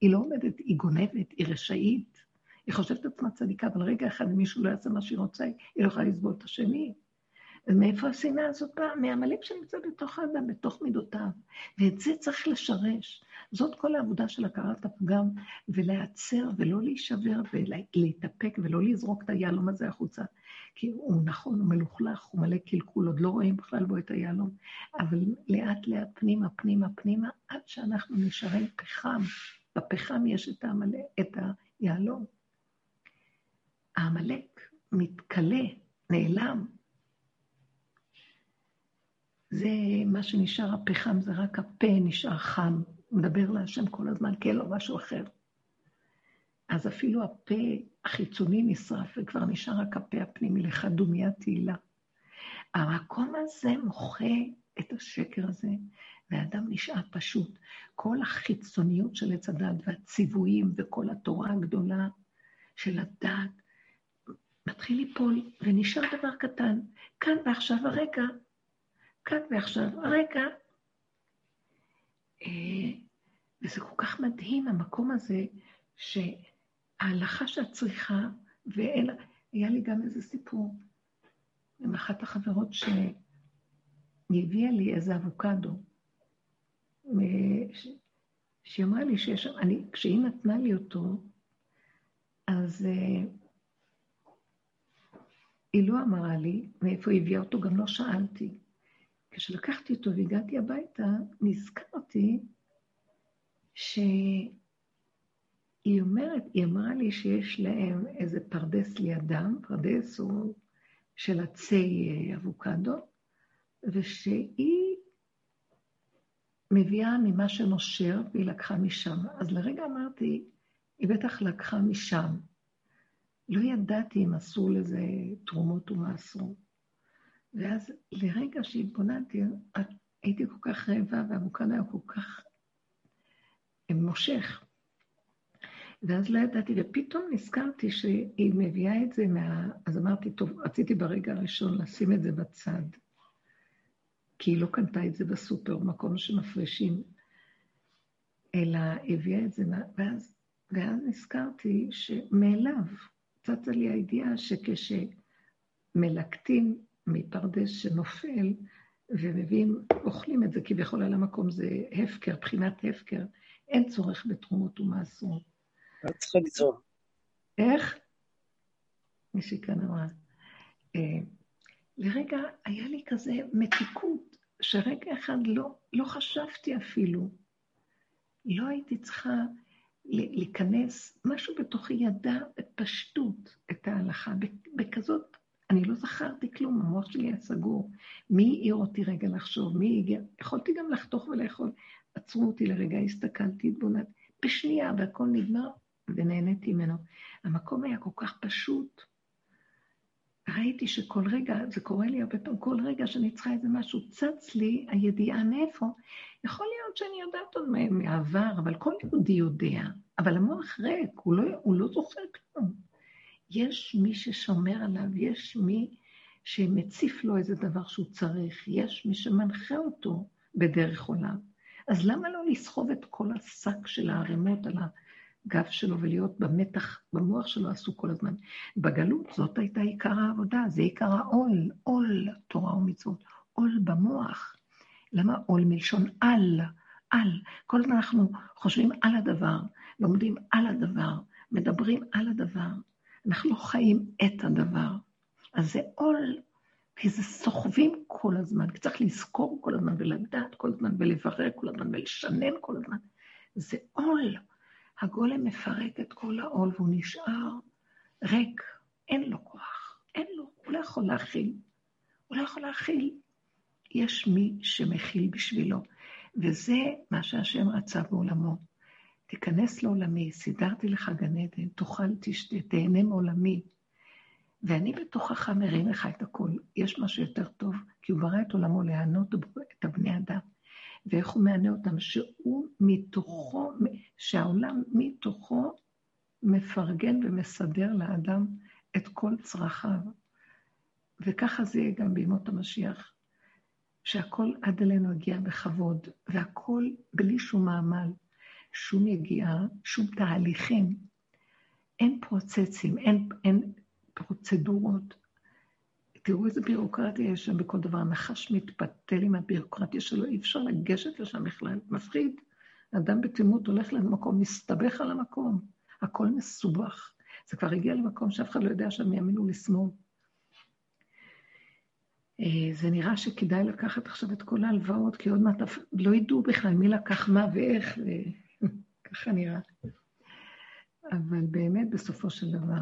היא לא עומדת, היא גונבת, היא רשאית, היא חושבת עצמה צדיקה, אבל רגע אחד, מישהו לא יעשה מה שהיא רוצה, היא לא יכולה לסבול את השני. ומאיפה השנאה הזאת באה? מהעמלק שנמצא בתוך האדם, בתוך מידותיו. ואת זה צריך לשרש. זאת כל העבודה של הכרת הפגם, ולהיעצר ולא להישבר ולהתאפק ולא לזרוק את היהלום הזה החוצה. כי הוא נכון, הוא מלוכלך, הוא מלא קלקול, עוד לא רואים בכלל בו את היהלום, אבל לאט לאט פנימה, פנימה, פנימה, עד שאנחנו נשארים פחם. בפחם יש את, המלא, את היהלום. העמלק מתכלה, נעלם. זה מה שנשאר הפחם, זה רק הפה נשאר חם. מדבר להשם כל הזמן, כי אין משהו אחר. אז אפילו הפה החיצוני נשרף, וכבר נשאר רק הפה הפנימי לך דומיית תהילה. המקום הזה מוחה את השקר הזה, והאדם נשאר פשוט. כל החיצוניות של עץ הדת והציוויים וכל התורה הגדולה של הדת מתחיל ליפול, ונשאר דבר קטן. כאן ועכשיו הרגע, כאן ועכשיו הרגע. אה, וזה כל כך מדהים, המקום הזה, שההלכה שאת צריכה, ואין... היה לי גם איזה סיפור עם אחת החברות שהיא הביאה לי איזה אבוקדו, שהיא אמרה לי שיש, אני, כשהיא נתנה לי אותו, אז uh, היא לא אמרה לי מאיפה היא הביאה אותו, גם לא שאלתי. כשלקחתי אותו והגעתי הביתה, נזכרתי שהיא אומרת, היא אמרה לי שיש להם איזה פרדס לידם, פרדס הוא של עצי אה, אבוקדו, ושהיא מביאה ממה שנושר, והיא לקחה משם. אז לרגע אמרתי, היא בטח לקחה משם. לא ידעתי אם אסור לזה תרומות ומה אסור. ואז לרגע שהתבוננתי, הייתי כל כך רעבה, והמוקד היה כל כך מושך. ואז לא ידעתי, ופתאום נזכרתי שהיא מביאה את זה מה... אז אמרתי, טוב, רציתי ברגע הראשון לשים את זה בצד, כי היא לא קנתה את זה בסופר, מקום שמפרישים, אלא הביאה את זה, ואז, ואז נזכרתי שמאליו צצה לי הידיעה שכשמלקטים מפרדס שנופל, ומביאים, אוכלים את זה כביכול על המקום, זה הפקר, בחינת הפקר, אין צורך בתרומות ומעשרות. לא צריכה לזרום. איך? מישהי כאן אמרה. לרגע היה לי כזה מתיקות, שרגע אחד לא, לא חשבתי אפילו. לא הייתי צריכה להיכנס, משהו בתוכי ידע בפשטות את ההלכה, בכזאת, אני לא זכרתי כלום, המוח שלי היה סגור. מי העיר אותי רגע לחשוב? מי הגיע? יכולתי גם לחתוך ולאכול. עצרו אותי לרגע, הסתכלתי, התבוננתי, בשנייה, והכל נגמר, ונהניתי ממנו. המקום היה כל כך פשוט. ראיתי שכל רגע, זה קורה לי הרבה פעמים, כל רגע שאני צריכה איזה משהו, צץ לי הידיעה מאיפה. יכול להיות שאני יודעת עוד מעבר, אבל כל יהודי יודע. אבל המוח ריק, הוא לא, הוא לא זוכר כלום. יש מי ששומר עליו, יש מי שמציף לו איזה דבר שהוא צריך, יש מי שמנחה אותו בדרך עולם. אז למה לא לסחוב את כל השק של הערימות על הגב שלו ולהיות במתח, במוח שלו עשו כל הזמן? בגלות זאת הייתה עיקר העבודה, זה עיקר העול, עול תורה ומצוות, עול במוח. למה עול מלשון על, על. כל הזמן אנחנו חושבים על הדבר, לומדים על הדבר, מדברים על הדבר. אנחנו לא חיים את הדבר. אז זה עול כי זה סוחבים כל הזמן, כי צריך לזכור כל הזמן ולדעת כל הזמן ולברר כל הזמן ולשנן כל הזמן. זה עול. הגולם מפרק את כל העול והוא נשאר ריק, אין לו כוח, אין לו, הוא לא יכול להכיל. הוא לא יכול להכיל. יש מי שמכיל בשבילו, וזה מה שהשם רצה בעולמו. תיכנס לעולמי, סידרתי לך גן עדן, תאכל, תשתה, תהנה מעולמי. ואני בתוכך מרים לך את הכל. יש משהו יותר טוב, כי הוא ברא את עולמו לענות את הבני אדם. ואיך הוא מענה אותם? שהוא מתוכו, שהעולם מתוכו מפרגן ומסדר לאדם את כל צרכיו. וככה זה יהיה גם בימות המשיח, שהכל עד אלינו הגיע בכבוד, והכל בלי שום מעמל, שום יגיעה, שום תהליכים. אין פרוצצים, אין, אין פרוצדורות. תראו איזה בירוקרטיה יש שם בכל דבר. הנחש מתפתל עם הבירוקרטיה שלו, אי אפשר לגשת לשם בכלל, מפחיד. אדם בתמימות הולך למקום, מסתבך על המקום, הכל מסובך. זה כבר הגיע למקום שאף אחד לא יודע שם מימין ולשמאל. אה, זה נראה שכדאי לקחת עכשיו את כל ההלוואות, כי עוד מעט לא ידעו בכלל מי לקח מה ואיך, וככה נראה. אבל באמת, בסופו של דבר,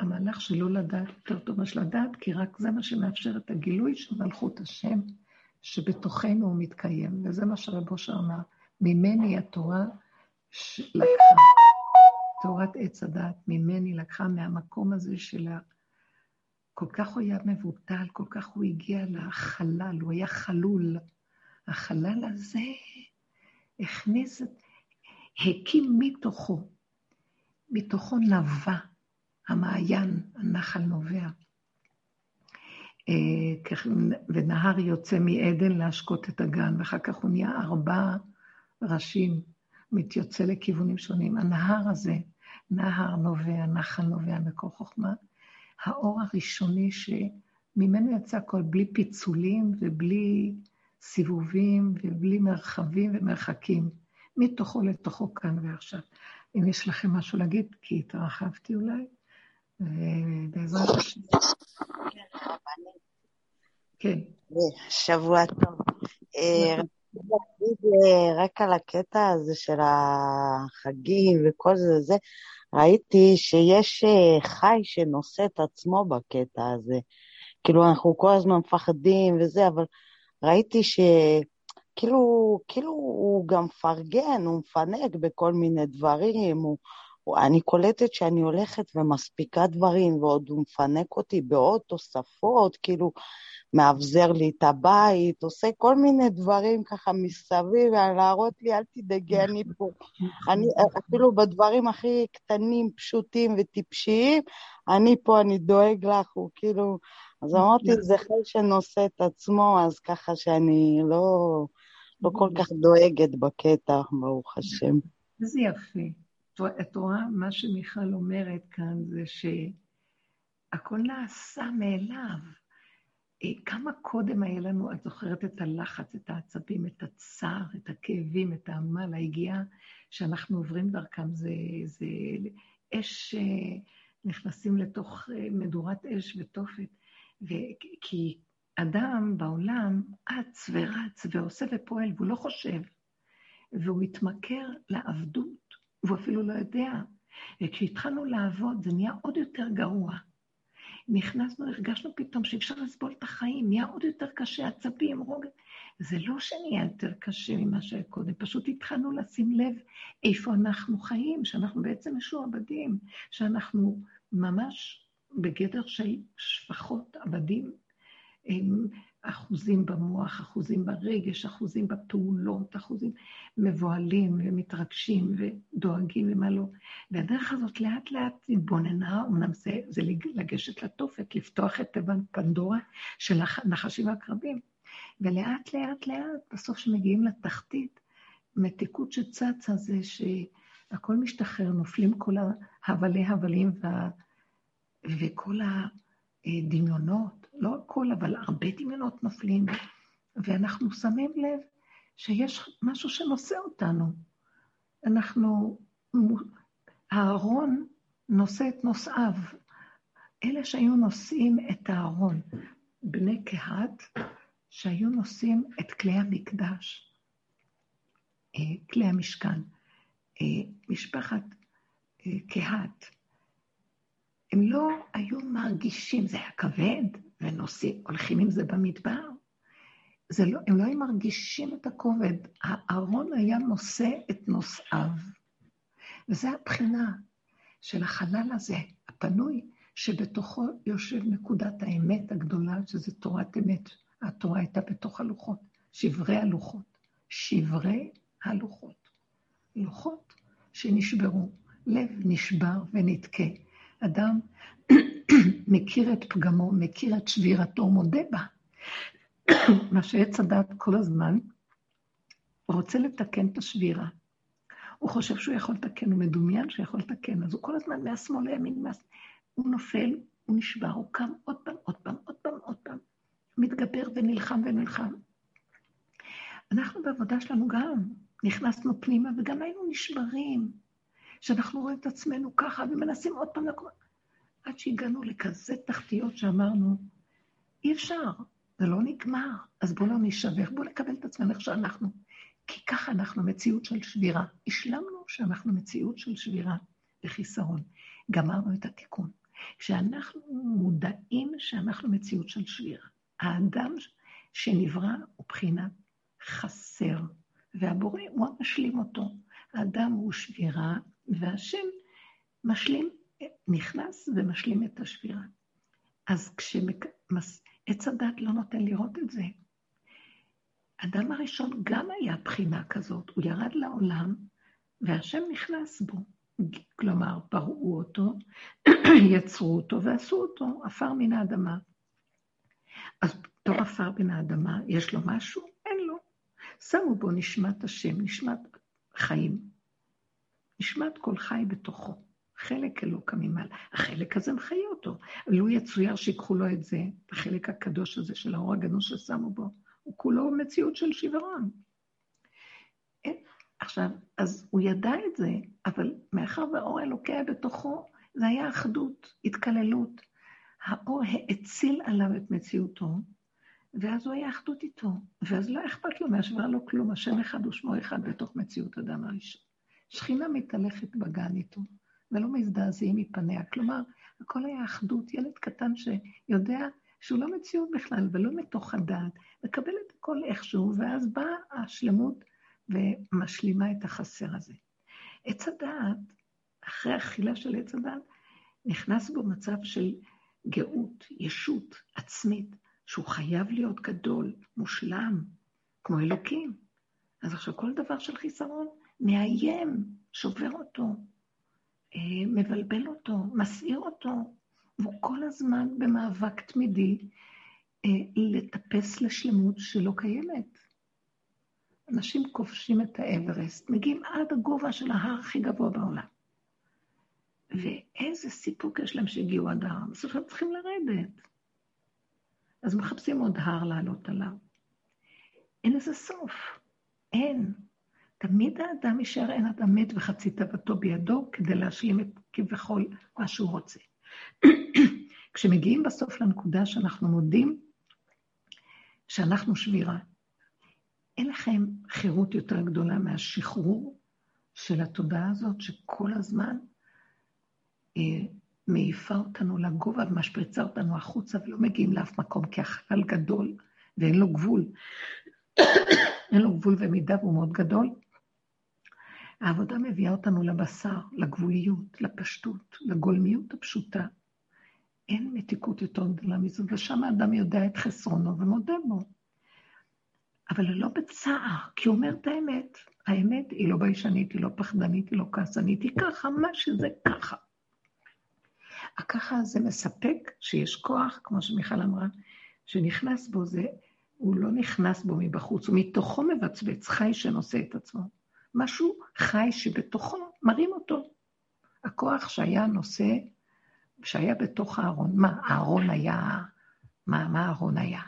המהלך של לא לדעת יותר טוב מאשר לדעת, כי רק זה מה שמאפשר את הגילוי של מלכות השם, שבתוכנו הוא מתקיים. וזה מה שרב אושר אמר, ממני התורה לקחה, תורת עץ הדת, ממני לקחה מהמקום הזה של ה... כל כך הוא היה מבוטל, כל כך הוא הגיע לחלל, הוא היה חלול. החלל הזה הכניס, הקים מתוכו, מתוכו נבע המעיין, הנחל נובע. אה, ונהר יוצא מעדן להשקות את הגן, ואחר כך הוא נהיה ארבע ראשים, מתיוצא לכיוונים שונים. הנהר הזה, נהר נובע, נחל נובע, מקור חוכמה, האור הראשוני שממנו יצא הכל, בלי פיצולים ובלי סיבובים ובלי מרחבים ומרחקים, מתוכו לתוכו כאן ועכשיו. אם יש לכם משהו להגיד, כי התרחבתי אולי, ובעזרת השם. כן. שבוע טוב. אה, אה, רק על הקטע הזה של החגים וכל זה, זה, ראיתי שיש אה, חי שנושא את עצמו בקטע הזה. כאילו, אנחנו כל הזמן מפחדים וזה, אבל ראיתי שכאילו כאילו הוא גם מפרגן, הוא מפנק בכל מיני דברים, הוא, הוא, אני קולטת שאני הולכת ומספיקה דברים, ועוד הוא מפנק אותי בעוד תוספות, כאילו, מאבזר לי את הבית, עושה כל מיני דברים ככה מסביב, להראות לי, אל תדאגי, אני פה. אני, אפילו בדברים הכי קטנים, פשוטים וטיפשיים, אני פה, אני דואג לך, הוא כאילו... אז אמרתי, זה חי שנושא את עצמו, אז ככה שאני לא, לא כל כך דואגת בקטע, ברוך השם. איזה יפה. את רואה, מה שמיכל אומרת כאן זה שהכל נעשה מאליו. אה, כמה קודם היה לנו, את זוכרת את הלחץ, את העצבים, את הצער, את הכאבים, את העמל, היגיעה שאנחנו עוברים דרכם, זה, זה אש, אה, נכנסים לתוך אה, מדורת אש ותופת. כי אדם בעולם אץ ורץ ועושה ופועל, והוא לא חושב, והוא מתמכר לעבדות, והוא אפילו לא יודע. וכשהתחלנו לעבוד זה נהיה עוד יותר גרוע. נכנסנו, הרגשנו פתאום שאי אפשר לסבול את החיים, נהיה עוד יותר קשה, עצבים, רוג... זה לא שנהיה יותר קשה ממה שהיה קודם, פשוט התחלנו לשים לב איפה אנחנו חיים, שאנחנו בעצם משועבדים, שאנחנו ממש בגדר של שפחות עבדים, אחוזים במוח, אחוזים ברגש, אחוזים בפעולות, אחוזים מבוהלים ומתרגשים ודואגים ומה לא. והדרך הזאת לאט לאט התבוננה, אמנם זה, זה לגשת לתופת, לפתוח את תיבן פנדורה של הנחשים והקרבים. ולאט לאט לאט, בסוף כשמגיעים לתחתית, מתיקות שצצה זה שהכל משתחרר, נופלים כל ההבלי הבלים וה... וכל הדמיונות, לא הכל, אבל הרבה דמיונות נופלים, ואנחנו שמים לב שיש משהו שנושא אותנו. אנחנו, הארון נושא את נושאיו. אלה שהיו נושאים את הארון, בני קהת, שהיו נושאים את כלי המקדש, אה, כלי המשכן. אה, משפחת אה, קהת, הם לא היו מרגישים, זה היה כבד, ונוסעים, הולכים עם זה במדבר. זה לא, הם לא היו מרגישים את הכובד. הארון היה נושא את נושאיו. וזו הבחינה של החלל הזה, הפנוי, שבתוכו יושב נקודת האמת הגדולה, שזה תורת אמת. התורה הייתה בתוך הלוחות, שברי הלוחות. שברי הלוחות. לוחות שנשברו, לב נשבר ונתקה. אדם מכיר את פגמו, מכיר את שבירתו, מודה בה. מה שעץ הדת כל הזמן, רוצה לתקן את השבירה. הוא חושב שהוא יכול לתקן, הוא מדומיין שהוא יכול לתקן, אז הוא כל הזמן מהשמאל לימין, מה... הוא נופל, הוא נשבר, הוא קם עוד פעם, עוד פעם, עוד פעם, עוד פעם, מתגבר ונלחם ונלחם. אנחנו בעבודה שלנו גם, נכנסנו פנימה וגם היינו נשברים, שאנחנו רואים את עצמנו ככה ומנסים עוד פעם לקום. עד שהגענו לכזה תחתיות שאמרנו, אי אפשר, זה לא נגמר, אז בואו לא נשבר, בואו נקבל את עצמנו איך שאנחנו. כי ככה אנחנו מציאות של שבירה. השלמנו שאנחנו מציאות של שבירה וחיסרון. גמרנו את התיקון. כשאנחנו מודעים שאנחנו מציאות של שבירה, האדם שנברא הוא בחינת חסר, והבורא הוא המשלים אותו. האדם הוא שבירה, והשם משלים, נכנס ומשלים את השבירה. אז כשעץ הדת לא נותן לראות את זה, אדם הראשון גם היה בחינה כזאת, הוא ירד לעולם והשם נכנס בו. כלומר, פרעו אותו, יצרו אותו ועשו אותו, עפר מן האדמה. אז בתור עפר מן האדמה, יש לו משהו? אין לו. שמו בו נשמת השם, נשמת חיים. נשמת כל חי בתוכו. חלק אלוקא ממעלה. החלק הזה מחיה אותו. לו יצויר שיקחו לו את זה, החלק הקדוש הזה של האור הגנוז ששמו בו, הוא כולו מציאות של שברון. עכשיו, אז הוא ידע את זה, אבל מאחר והאור האלוקי היה בתוכו, זה היה אחדות, התקללות. האור האציל עליו את מציאותו, ואז הוא היה אחדות איתו, ואז לא אכפת לו מהשוואה לו כלום, השם אחד ושמו אחד בתוך מציאות אדם הראשון. שכינה מתהלכת בגן איתו, ולא מזדעזעים מפניה. כלומר, הכל היה אחדות, ילד קטן שיודע שהוא לא מציאות בכלל, ולא מתוך הדעת, מקבל את הכל איכשהו, ואז באה השלמות ומשלימה את החסר הזה. עץ הדעת, אחרי אכילה של עץ הדעת, נכנס בו מצב של גאות, ישות עצמית, שהוא חייב להיות גדול, מושלם, כמו אלוקים. אז עכשיו כל דבר של חיסרון מאיים, שובר אותו, מבלבל אותו, מסעיר אותו, והוא כל הזמן במאבק תמידי אה, לטפס לשלמות שלא קיימת. אנשים כובשים את האברסט, מגיעים עד הגובה של ההר הכי גבוה בעולם. ואיזה סיפוק יש להם שהגיעו עד ההר, בסוף הם צריכים לרדת. אז מחפשים עוד הר לעלות עליו. אין לזה סוף, אין. תמיד האדם יישאר אין אדם מת וחצי תאוותו בידו כדי להשלים את כביכול מה שהוא רוצה. כשמגיעים בסוף לנקודה שאנחנו מודים שאנחנו שבירה, אין לכם חירות יותר גדולה מהשחרור של התודעה הזאת, שכל הזמן אה, מעיפה אותנו לגובה ומשפריצה אותנו החוצה ולא מגיעים לאף מקום, כי החלל גדול ואין לו גבול. אין לו גבול ומידה והוא מאוד גדול. העבודה מביאה אותנו לבשר, לגבוליות, לפשטות, לגולמיות הפשוטה. אין מתיקות יותר גדולה מזו, ושם האדם יודע את חסרונו ומודה בו. אבל לא בצער, כי הוא אומר את האמת. האמת היא לא ביישנית, היא לא פחדנית, היא לא כעסנית, היא ככה, מה שזה ככה. הככה הזה מספק שיש כוח, כמו שמיכל אמרה, שנכנס בו זה, הוא לא נכנס בו מבחוץ, הוא מתוכו מבצבץ, חי שנושא את עצמו. משהו חי שבתוכו מרים אותו. הכוח שהיה נושא, שהיה בתוך הארון. מה, הארון היה, מה, מה הארון היה?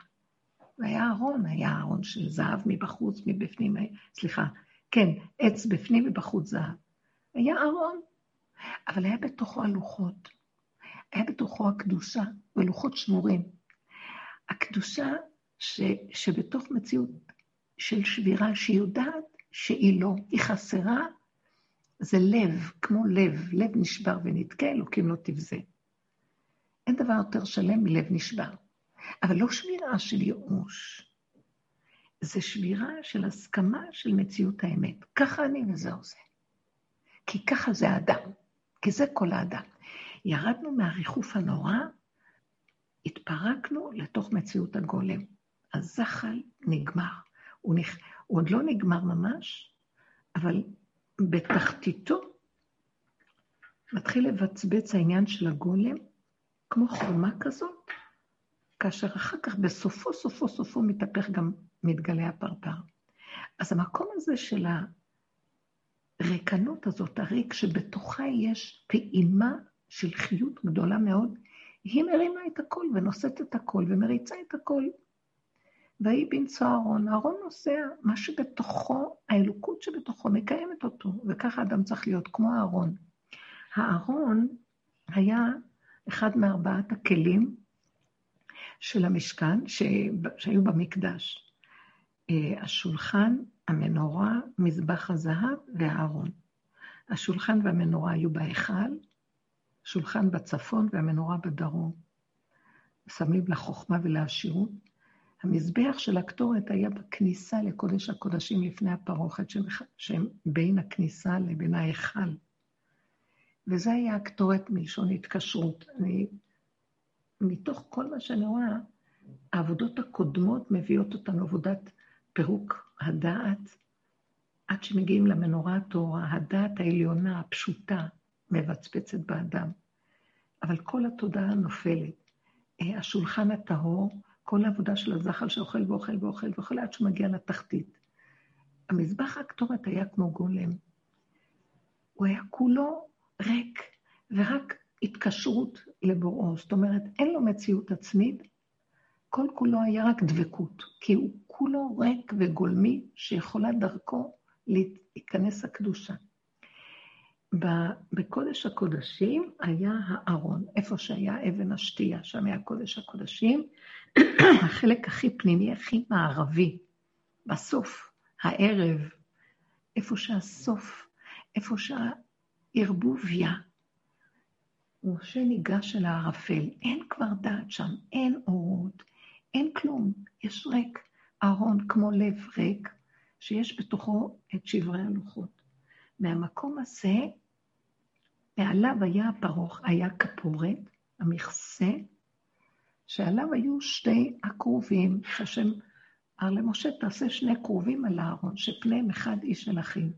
היה ארון, היה ארון של זהב מבחוץ, מבפנים, סליחה, כן, עץ בפנים ובחוץ זהב. היה ארון, אבל היה בתוכו הלוחות. היה בתוכו הקדושה, ולוחות שבורים. הקדושה ש, שבתוך מציאות של שבירה, שהיא יודעת שהיא לא, היא חסרה, זה לב, כמו לב, לב נשבר ונתקה, אלוקים לא תבזה. אין דבר יותר שלם מלב נשבר. אבל לא שבירה של ייאוש, זה שבירה של הסכמה של מציאות האמת. ככה אני וזהו זה. כי ככה זה האדם, כי זה כל האדם. ירדנו מהריחוף הנורא, התפרקנו לתוך מציאות הגולם. הזחל נגמר. הוא, נכ... הוא עוד לא נגמר ממש, אבל בתחתיתו מתחיל לבצבץ העניין של הגולם, כמו חומה כזאת, כאשר אחר כך בסופו, סופו, סופו מתהפך גם מתגלה הפרפר. אז המקום הזה של הריקנות הזאת, הריק שבתוכה יש פעימה של חיות גדולה מאוד, היא מרימה את הכל ונושאת את הכל ומריצה את הכל. ויהי בנשוא אהרון. אהרון נוסע, מה שבתוכו, האלוקות שבתוכו מקיימת אותו, וככה אדם צריך להיות, כמו אהרון. הארון היה אחד מארבעת הכלים של המשכן שהיו במקדש. אה, השולחן, המנורה, מזבח הזהב והארון. השולחן והמנורה היו בהיכל, שולחן בצפון והמנורה בדרום. שמים לחוכמה ולעשירות. המזבח של הקטורת היה בכניסה לקודש הקודשים לפני הפרוכת, שהם בין הכניסה לבין ההיכל. וזה היה הקטורת מלשון התקשרות. אני, מתוך כל מה שאני רואה, העבודות הקודמות מביאות אותנו עבודת פירוק הדעת, עד שמגיעים למנורה הטהורה, הדעת העליונה, הפשוטה, מבצבצת באדם. אבל כל התודעה נופלת. אה, השולחן הטהור, כל העבודה של הזחל שאוכל ואוכל ואוכל ואוכל עד מגיע לתחתית. המזבח הקטורת היה כמו גולם. הוא היה כולו ריק, ורק התקשרות לבוראו. זאת אומרת, אין לו מציאות עצמית, כל כולו היה רק דבקות, כי הוא כולו ריק וגולמי, שיכולה דרכו להיכנס הקדושה. בקודש הקודשים היה הארון, איפה שהיה אבן השתייה, שם היה קודש הקודשים, החלק הכי פנימי, הכי מערבי, בסוף, הערב, איפה שהסוף, איפה שהערבוביה. משה ניגש אל הערפל, אין כבר דעת שם, אין אורות, אין כלום, יש ריק. ארון כמו לב ריק, שיש בתוכו את שברי הלוחות. מהמקום הזה, מעליו היה הפרוך, היה כפורת, המכסה, שעליו היו שתי הכרובים, שהשם אמר למשה, תעשה שני כרובים על הארון, שפניהם אחד איש אל אחיו.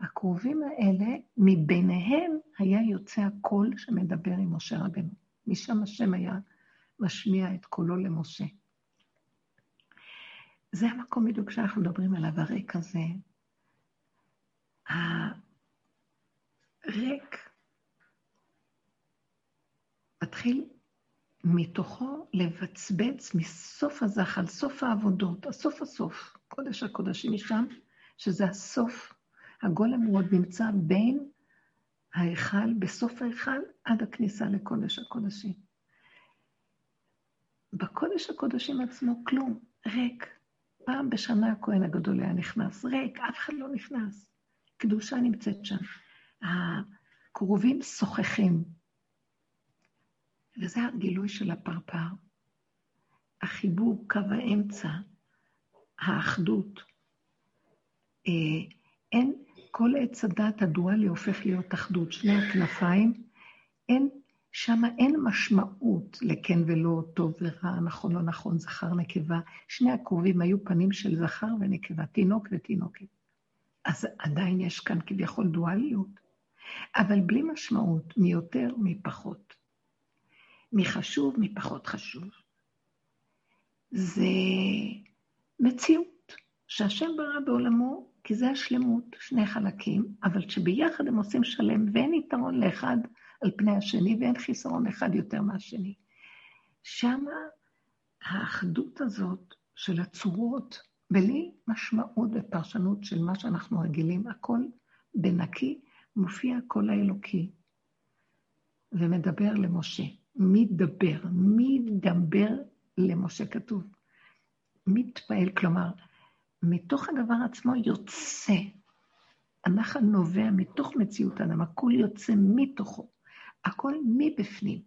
הכרובים האלה, מביניהם היה יוצא הקול שמדבר עם משה רבנו. משם השם היה משמיע את קולו למשה. זה המקום בדיוק שאנחנו מדברים עליו, הריק הזה. הריק מתחיל מתוכו לבצבץ מסוף הזחל, סוף העבודות, הסוף הסוף, קודש הקודשים משם, שזה הסוף. הגולם הוא עוד נמצא בין ההיכל, בסוף ההיכל, עד הכניסה לקודש הקודשים. בקודש הקודשים עצמו כלום, ריק. פעם בשנה הכהן הגדול היה נכנס, ריק, אף אחד לא נכנס. קדושה נמצאת שם. הכרובים שוחחים. וזה הגילוי של הפרפר. החיבור, קו האמצע, האחדות. אה, אין, כל עץ הדת הדואלי הופך להיות אחדות. שני הכנפיים, אין שם אין משמעות לכן ולא, טוב ורע, נכון לא נכון, זכר, נקבה. שני הקרובים היו פנים של זכר ונקבה, תינוק ותינוקת. אז עדיין יש כאן כביכול דואליות, אבל בלי משמעות, מי יותר, מי. מי חשוב, מי פחות חשוב. זה מציאות שהשם ברא בעולמו, כי זה השלמות, שני חלקים, אבל שביחד הם עושים שלם, ואין יתרון לאחד על פני השני, ואין חיסרון אחד יותר מהשני. שמה האחדות הזאת של הצורות, בלי משמעות ופרשנות של מה שאנחנו רגילים, הכל בנקי, מופיע הקול האלוקי ומדבר למשה. מי דבר? מי דבר למשה כתוב? מתפעל, כלומר, מתוך הדבר עצמו יוצא. הנחל נובע מתוך מציאות האדם, הכול יוצא מתוכו. הכל מבפנים.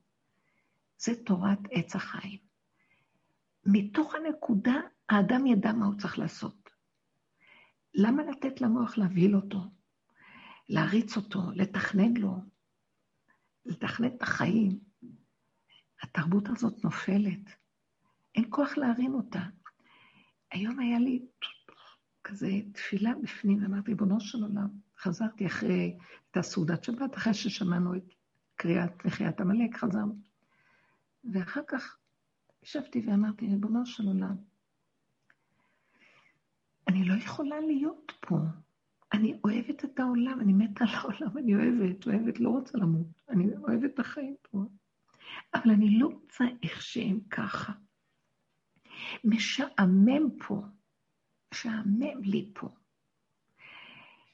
זה תורת עץ החיים. מתוך הנקודה, האדם ידע מה הוא צריך לעשות. למה לתת למוח להבהיל אותו? להריץ אותו, לתכנן לו, לתכנן את החיים. התרבות הזאת נופלת. אין כוח להרים אותה. היום היה לי כזה תפילה בפנים, אמרתי, ריבונו של עולם, חזרתי אחרי את הסעודת שבת, אחרי ששמענו את קריאת מחיית עמלק, חזרנו. ואחר כך ישבתי ואמרתי, ריבונו של עולם, אני לא יכולה להיות פה. אני אוהבת את העולם, אני מתה על העולם, אני אוהבת, אוהבת, לא רוצה למות. אני אוהבת את החיים פה. אבל אני לא רוצה איך שהם ככה. משעמם פה, משעמם לי פה.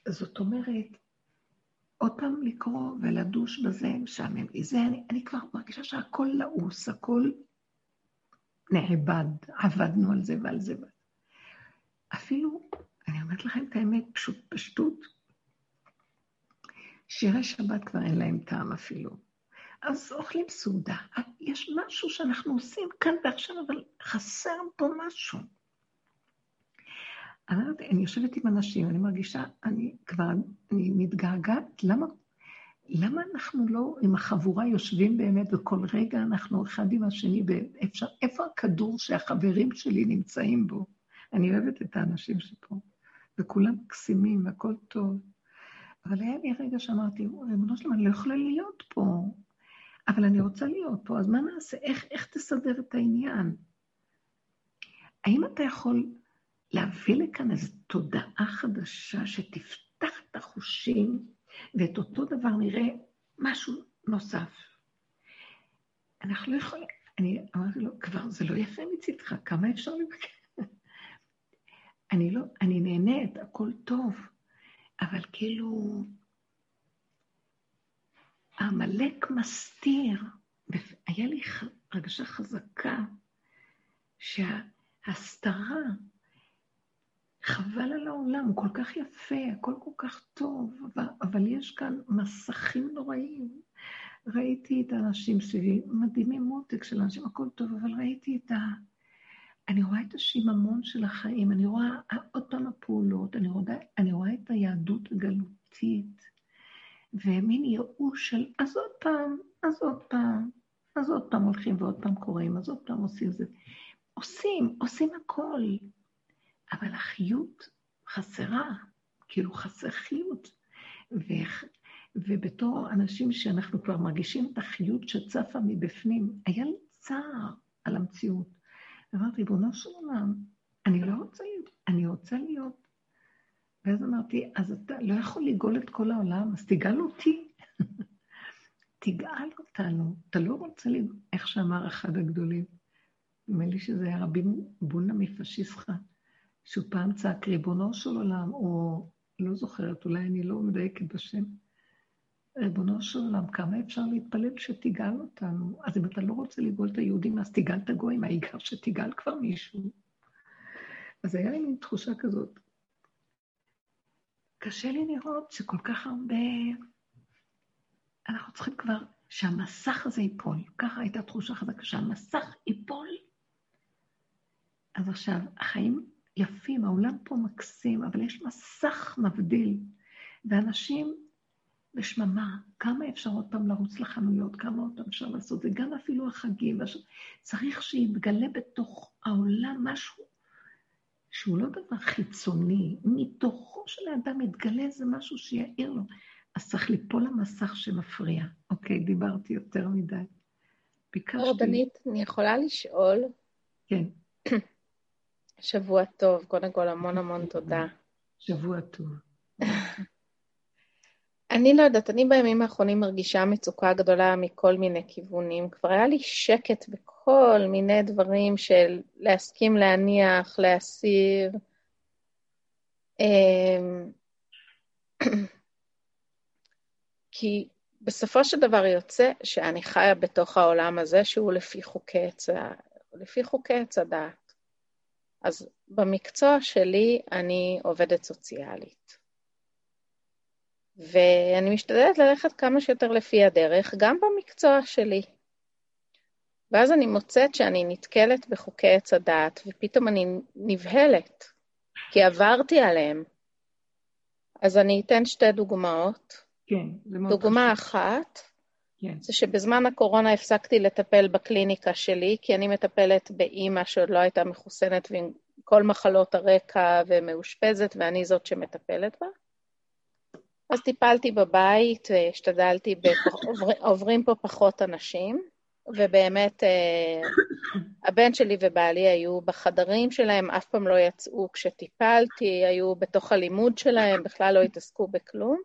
זאת אומרת, עוד פעם לקרוא ולדוש בזה משעמם לי. זה, אני, אני כבר מרגישה שהכל לעוס, הכל נאבד, עבדנו על זה ועל זה. אפילו, אני אומרת לכם את האמת, פשוט פשטות, שירי שבת כבר אין להם טעם אפילו. אז אוכלים סעודה. יש משהו שאנחנו עושים כאן ועכשיו, אבל חסר פה משהו. אמרתי, אני יושבת עם אנשים, אני מרגישה, אני כבר, אני מתגעגעת, למה, למה אנחנו לא עם החבורה יושבים באמת, וכל רגע אנחנו אחד עם השני, ואפשר, איפה הכדור שהחברים שלי נמצאים בו? אני אוהבת את האנשים שפה, וכולם מקסימים, והכל טוב. אבל היה לי רגע שאמרתי, ריבונו שלמה, אני לא יכולה להיות פה, אבל אני רוצה להיות פה, אז מה נעשה? איך, איך תסדר את העניין? האם אתה יכול להביא לכאן איזו תודעה חדשה שתפתח את החושים, ואת אותו דבר נראה משהו נוסף? אנחנו לא יכולים, אני אמרתי לו, כבר זה לא יפה מצידך, כמה אפשר לבקר? אני לא, אני נהנית, הכל טוב, אבל כאילו, העמלק מסתיר. היה לי הרגשה חזקה שההסתרה, חבל על העולם, הוא כל כך יפה, הכל כל כך טוב, אבל, אבל יש כאן מסכים נוראים. ראיתי את האנשים סביבי, מדהימים מותק של אנשים, הכל טוב, אבל ראיתי את ה... אני רואה את השיממון של החיים, אני רואה עוד פעם הפעולות, אני רואה, אני רואה את היהדות הגלותית, ומין ייאוש של אז עוד פעם, אז עוד פעם, אז עוד פעם הולכים ועוד פעם קוראים, אז עוד פעם עושים זה. עושים, עושים הכל, אבל החיות חסרה, כאילו חסר חיות. ו... ובתור אנשים שאנחנו כבר מרגישים את החיות שצפה מבפנים, היה לי צער על המציאות. אמרתי, ריבונו של עולם, אני לא רוצה אני רוצה להיות ואז אמרתי, אז אתה לא יכול לגאול את כל העולם, אז תגאל אותי. תגאל אותנו. אתה לא רוצה לגאול, איך שאמר אחד הגדולים. נדמה לי שזה היה רבי בונה מפשיסחה, שהוא פעם צעק, ריבונו של עולם, או לא זוכרת, אולי אני לא מדייקת בשם. ריבונו של עולם, כמה אפשר להתפלל שתגאל אותנו? אז אם אתה לא רוצה לגאול את היהודים, אז תגאל את הגויים, העיקר שתגאל כבר מישהו. אז היה לי מין תחושה כזאת, קשה לי לראות שכל כך הרבה... אנחנו צריכים כבר שהמסך הזה ייפול. ככה הייתה תחושה חזקה, שהמסך ייפול. אז עכשיו, החיים יפים, העולם פה מקסים, אבל יש מסך מבדיל, ואנשים בשממה, כמה אפשר עוד פעם לרוץ לחנויות, כמה עוד פעם אפשר לעשות זה, גם אפילו החגים. צריך שיתגלה בתוך העולם משהו שהוא לא דבר חיצוני, מתוכו של האדם מתגלה איזה משהו שיעיר לו. אז צריך ליפול למסך שמפריע. אוקיי, דיברתי יותר מדי. ביקשתי... רבנית, אני יכולה לשאול? כן. שבוע טוב, קודם כל המון המון תודה. שבוע טוב. אני לא יודעת, אני בימים האחרונים מרגישה מצוקה גדולה מכל מיני כיוונים. כבר היה לי שקט בכל מיני דברים של להסכים להניח, להסיר. אמ, כי בסופו של דבר יוצא שאני חיה בתוך העולם הזה שהוא לפי חוקי עץ, לפי חוקי עץ הדעת. אז במקצוע שלי אני עובדת סוציאלית. ואני משתדלת ללכת כמה שיותר לפי הדרך, גם במקצוע שלי. ואז אני מוצאת שאני נתקלת בחוקי עץ הדעת, ופתאום אני נבהלת, כי עברתי עליהם. אז אני אתן שתי דוגמאות. כן, זה מאוד דוגמה חשוב. אחת, כן. זה שבזמן הקורונה הפסקתי לטפל בקליניקה שלי, כי אני מטפלת באימא שעוד לא הייתה מחוסנת ועם כל מחלות הרקע ומאושפזת, ואני זאת שמטפלת בה. אז טיפלתי בבית, השתדלתי, עובר, עוברים פה פחות אנשים, ובאמת אה, הבן שלי ובעלי היו בחדרים שלהם, אף פעם לא יצאו כשטיפלתי, היו בתוך הלימוד שלהם, בכלל לא התעסקו בכלום.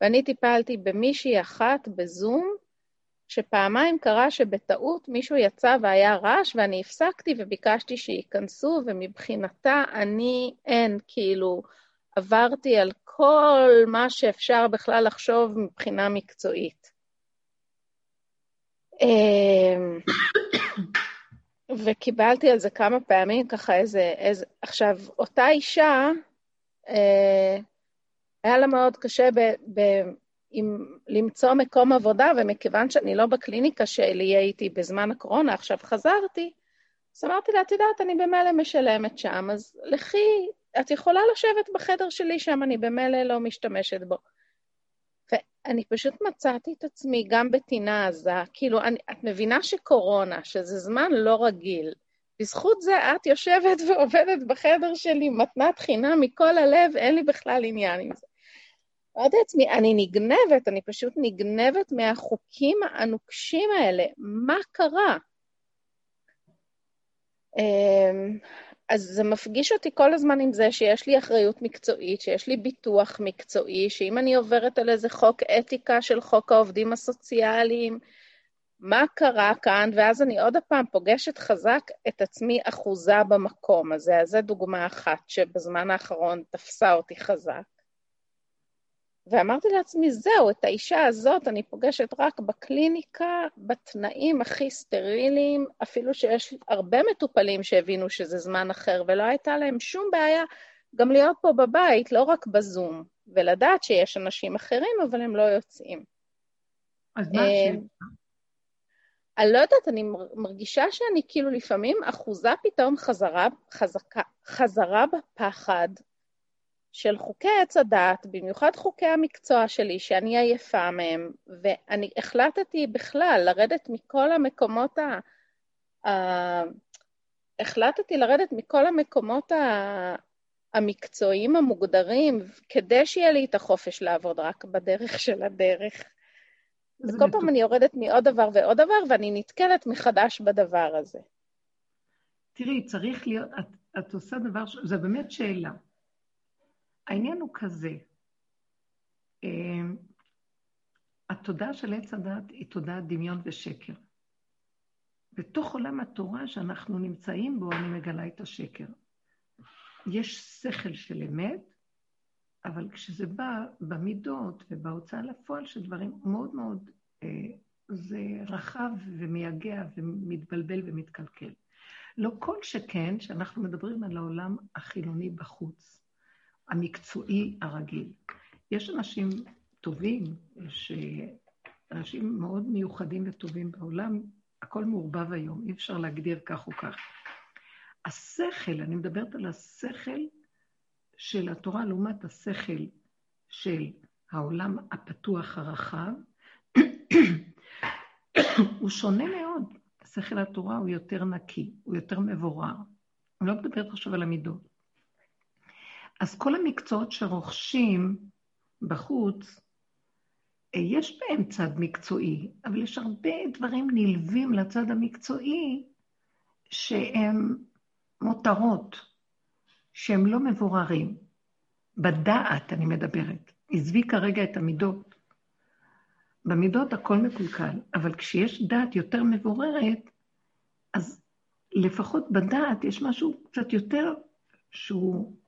ואני טיפלתי במישהי אחת בזום, שפעמיים קרה שבטעות מישהו יצא והיה רעש, ואני הפסקתי וביקשתי שייכנסו, ומבחינתה אני אין, כאילו, עברתי על כל מה שאפשר בכלל לחשוב מבחינה מקצועית. אמ, וקיבלתי על זה כמה פעמים, ככה איזה... איזה... עכשיו, אותה אישה, אה, היה לה מאוד קשה ב, ב, עם, למצוא מקום עבודה, ומכיוון שאני לא בקליניקה שלי הייתי בזמן הקורונה, עכשיו חזרתי, אז אמרתי לה, את יודעת, אני במילא משלמת שם, אז לכי, את יכולה לשבת בחדר שלי שם, אני במילא לא משתמשת בו. ואני פשוט מצאתי את עצמי גם בטינה עזה, כאילו, אני, את מבינה שקורונה, שזה זמן לא רגיל, בזכות זה את יושבת ועובדת בחדר שלי מתנת חינם מכל הלב, אין לי בכלל עניין עם זה. אמרתי לעצמי, אני נגנבת, אני פשוט נגנבת מהחוקים הנוקשים האלה. מה קרה? אמ, אז זה מפגיש אותי כל הזמן עם זה שיש לי אחריות מקצועית, שיש לי ביטוח מקצועי, שאם אני עוברת על איזה חוק אתיקה של חוק העובדים הסוציאליים, מה קרה כאן, ואז אני עוד פעם פוגשת חזק את עצמי אחוזה במקום הזה. אז זו דוגמה אחת שבזמן האחרון תפסה אותי חזק. ואמרתי לעצמי, זהו, את האישה הזאת אני פוגשת רק בקליניקה, בתנאים הכי סטריליים, אפילו שיש הרבה מטופלים שהבינו שזה זמן אחר, ולא הייתה להם שום בעיה גם להיות פה בבית, לא רק בזום, ולדעת שיש אנשים אחרים, אבל הם לא יוצאים. אז מה השאלה? אני לא יודעת, אני מרגישה שאני כאילו לפעמים אחוזה פתאום חזרה, חזקה, חזרה בפחד של חוקי עץ הדת, במיוחד חוקי המקצוע שלי, שאני עייפה מהם, ואני החלטתי בכלל לרדת מכל המקומות ה... ה... החלטתי לרדת מכל המקומות ה... המקצועיים המוגדרים, כדי שיהיה לי את החופש לעבוד רק בדרך של הדרך. וכל פעם אני יורדת מעוד דבר ועוד דבר, ואני נתקלת מחדש בדבר הזה. תראי, צריך להיות, את, את עושה דבר, זו באמת שאלה. העניין הוא כזה, אמ, התודעה של עץ הדת היא תודעת דמיון ושקר. בתוך עולם התורה שאנחנו נמצאים בו, אני מגלה את השקר. יש שכל של אמת, אבל כשזה בא במידות ובהוצאה לפועל של דברים, מאוד מאוד, אה, זה רחב ומייגע ומתבלבל ומתקלקל. לא כל שכן שאנחנו מדברים על העולם החילוני בחוץ. המקצועי הרגיל. יש אנשים טובים, יש אנשים מאוד מיוחדים וטובים בעולם, הכל מעורבב היום, אי אפשר להגדיר כך או כך. השכל, אני מדברת על השכל של התורה לעומת השכל של העולם הפתוח הרחב, הוא שונה מאוד. שכל התורה הוא יותר נקי, הוא יותר מבורר. אני לא מדברת עכשיו על המידות. אז כל המקצועות שרוכשים בחוץ, אה, יש בהם צד מקצועי, אבל יש הרבה דברים נלווים לצד המקצועי שהם מותרות, שהם לא מבוררים. בדעת אני מדברת. עזבי כרגע את המידות. במידות הכל מקולקל, אבל כשיש דעת יותר מבוררת, אז לפחות בדעת יש משהו קצת יותר שהוא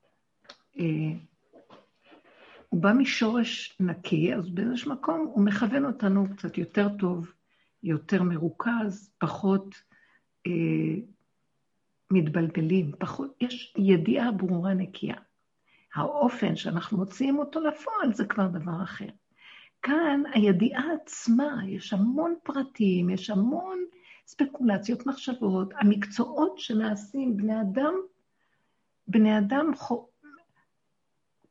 הוא בא משורש נקי, אז באיזשהו מקום הוא מכוון אותנו קצת יותר טוב, יותר מרוכז, פחות אה, מתבלבלים, פחות, יש ידיעה ברורה נקייה. האופן שאנחנו מוציאים אותו לפועל זה כבר דבר אחר. כאן הידיעה עצמה, יש המון פרטים, יש המון ספקולציות, מחשבות, המקצועות שנעשים, בני אדם, בני אדם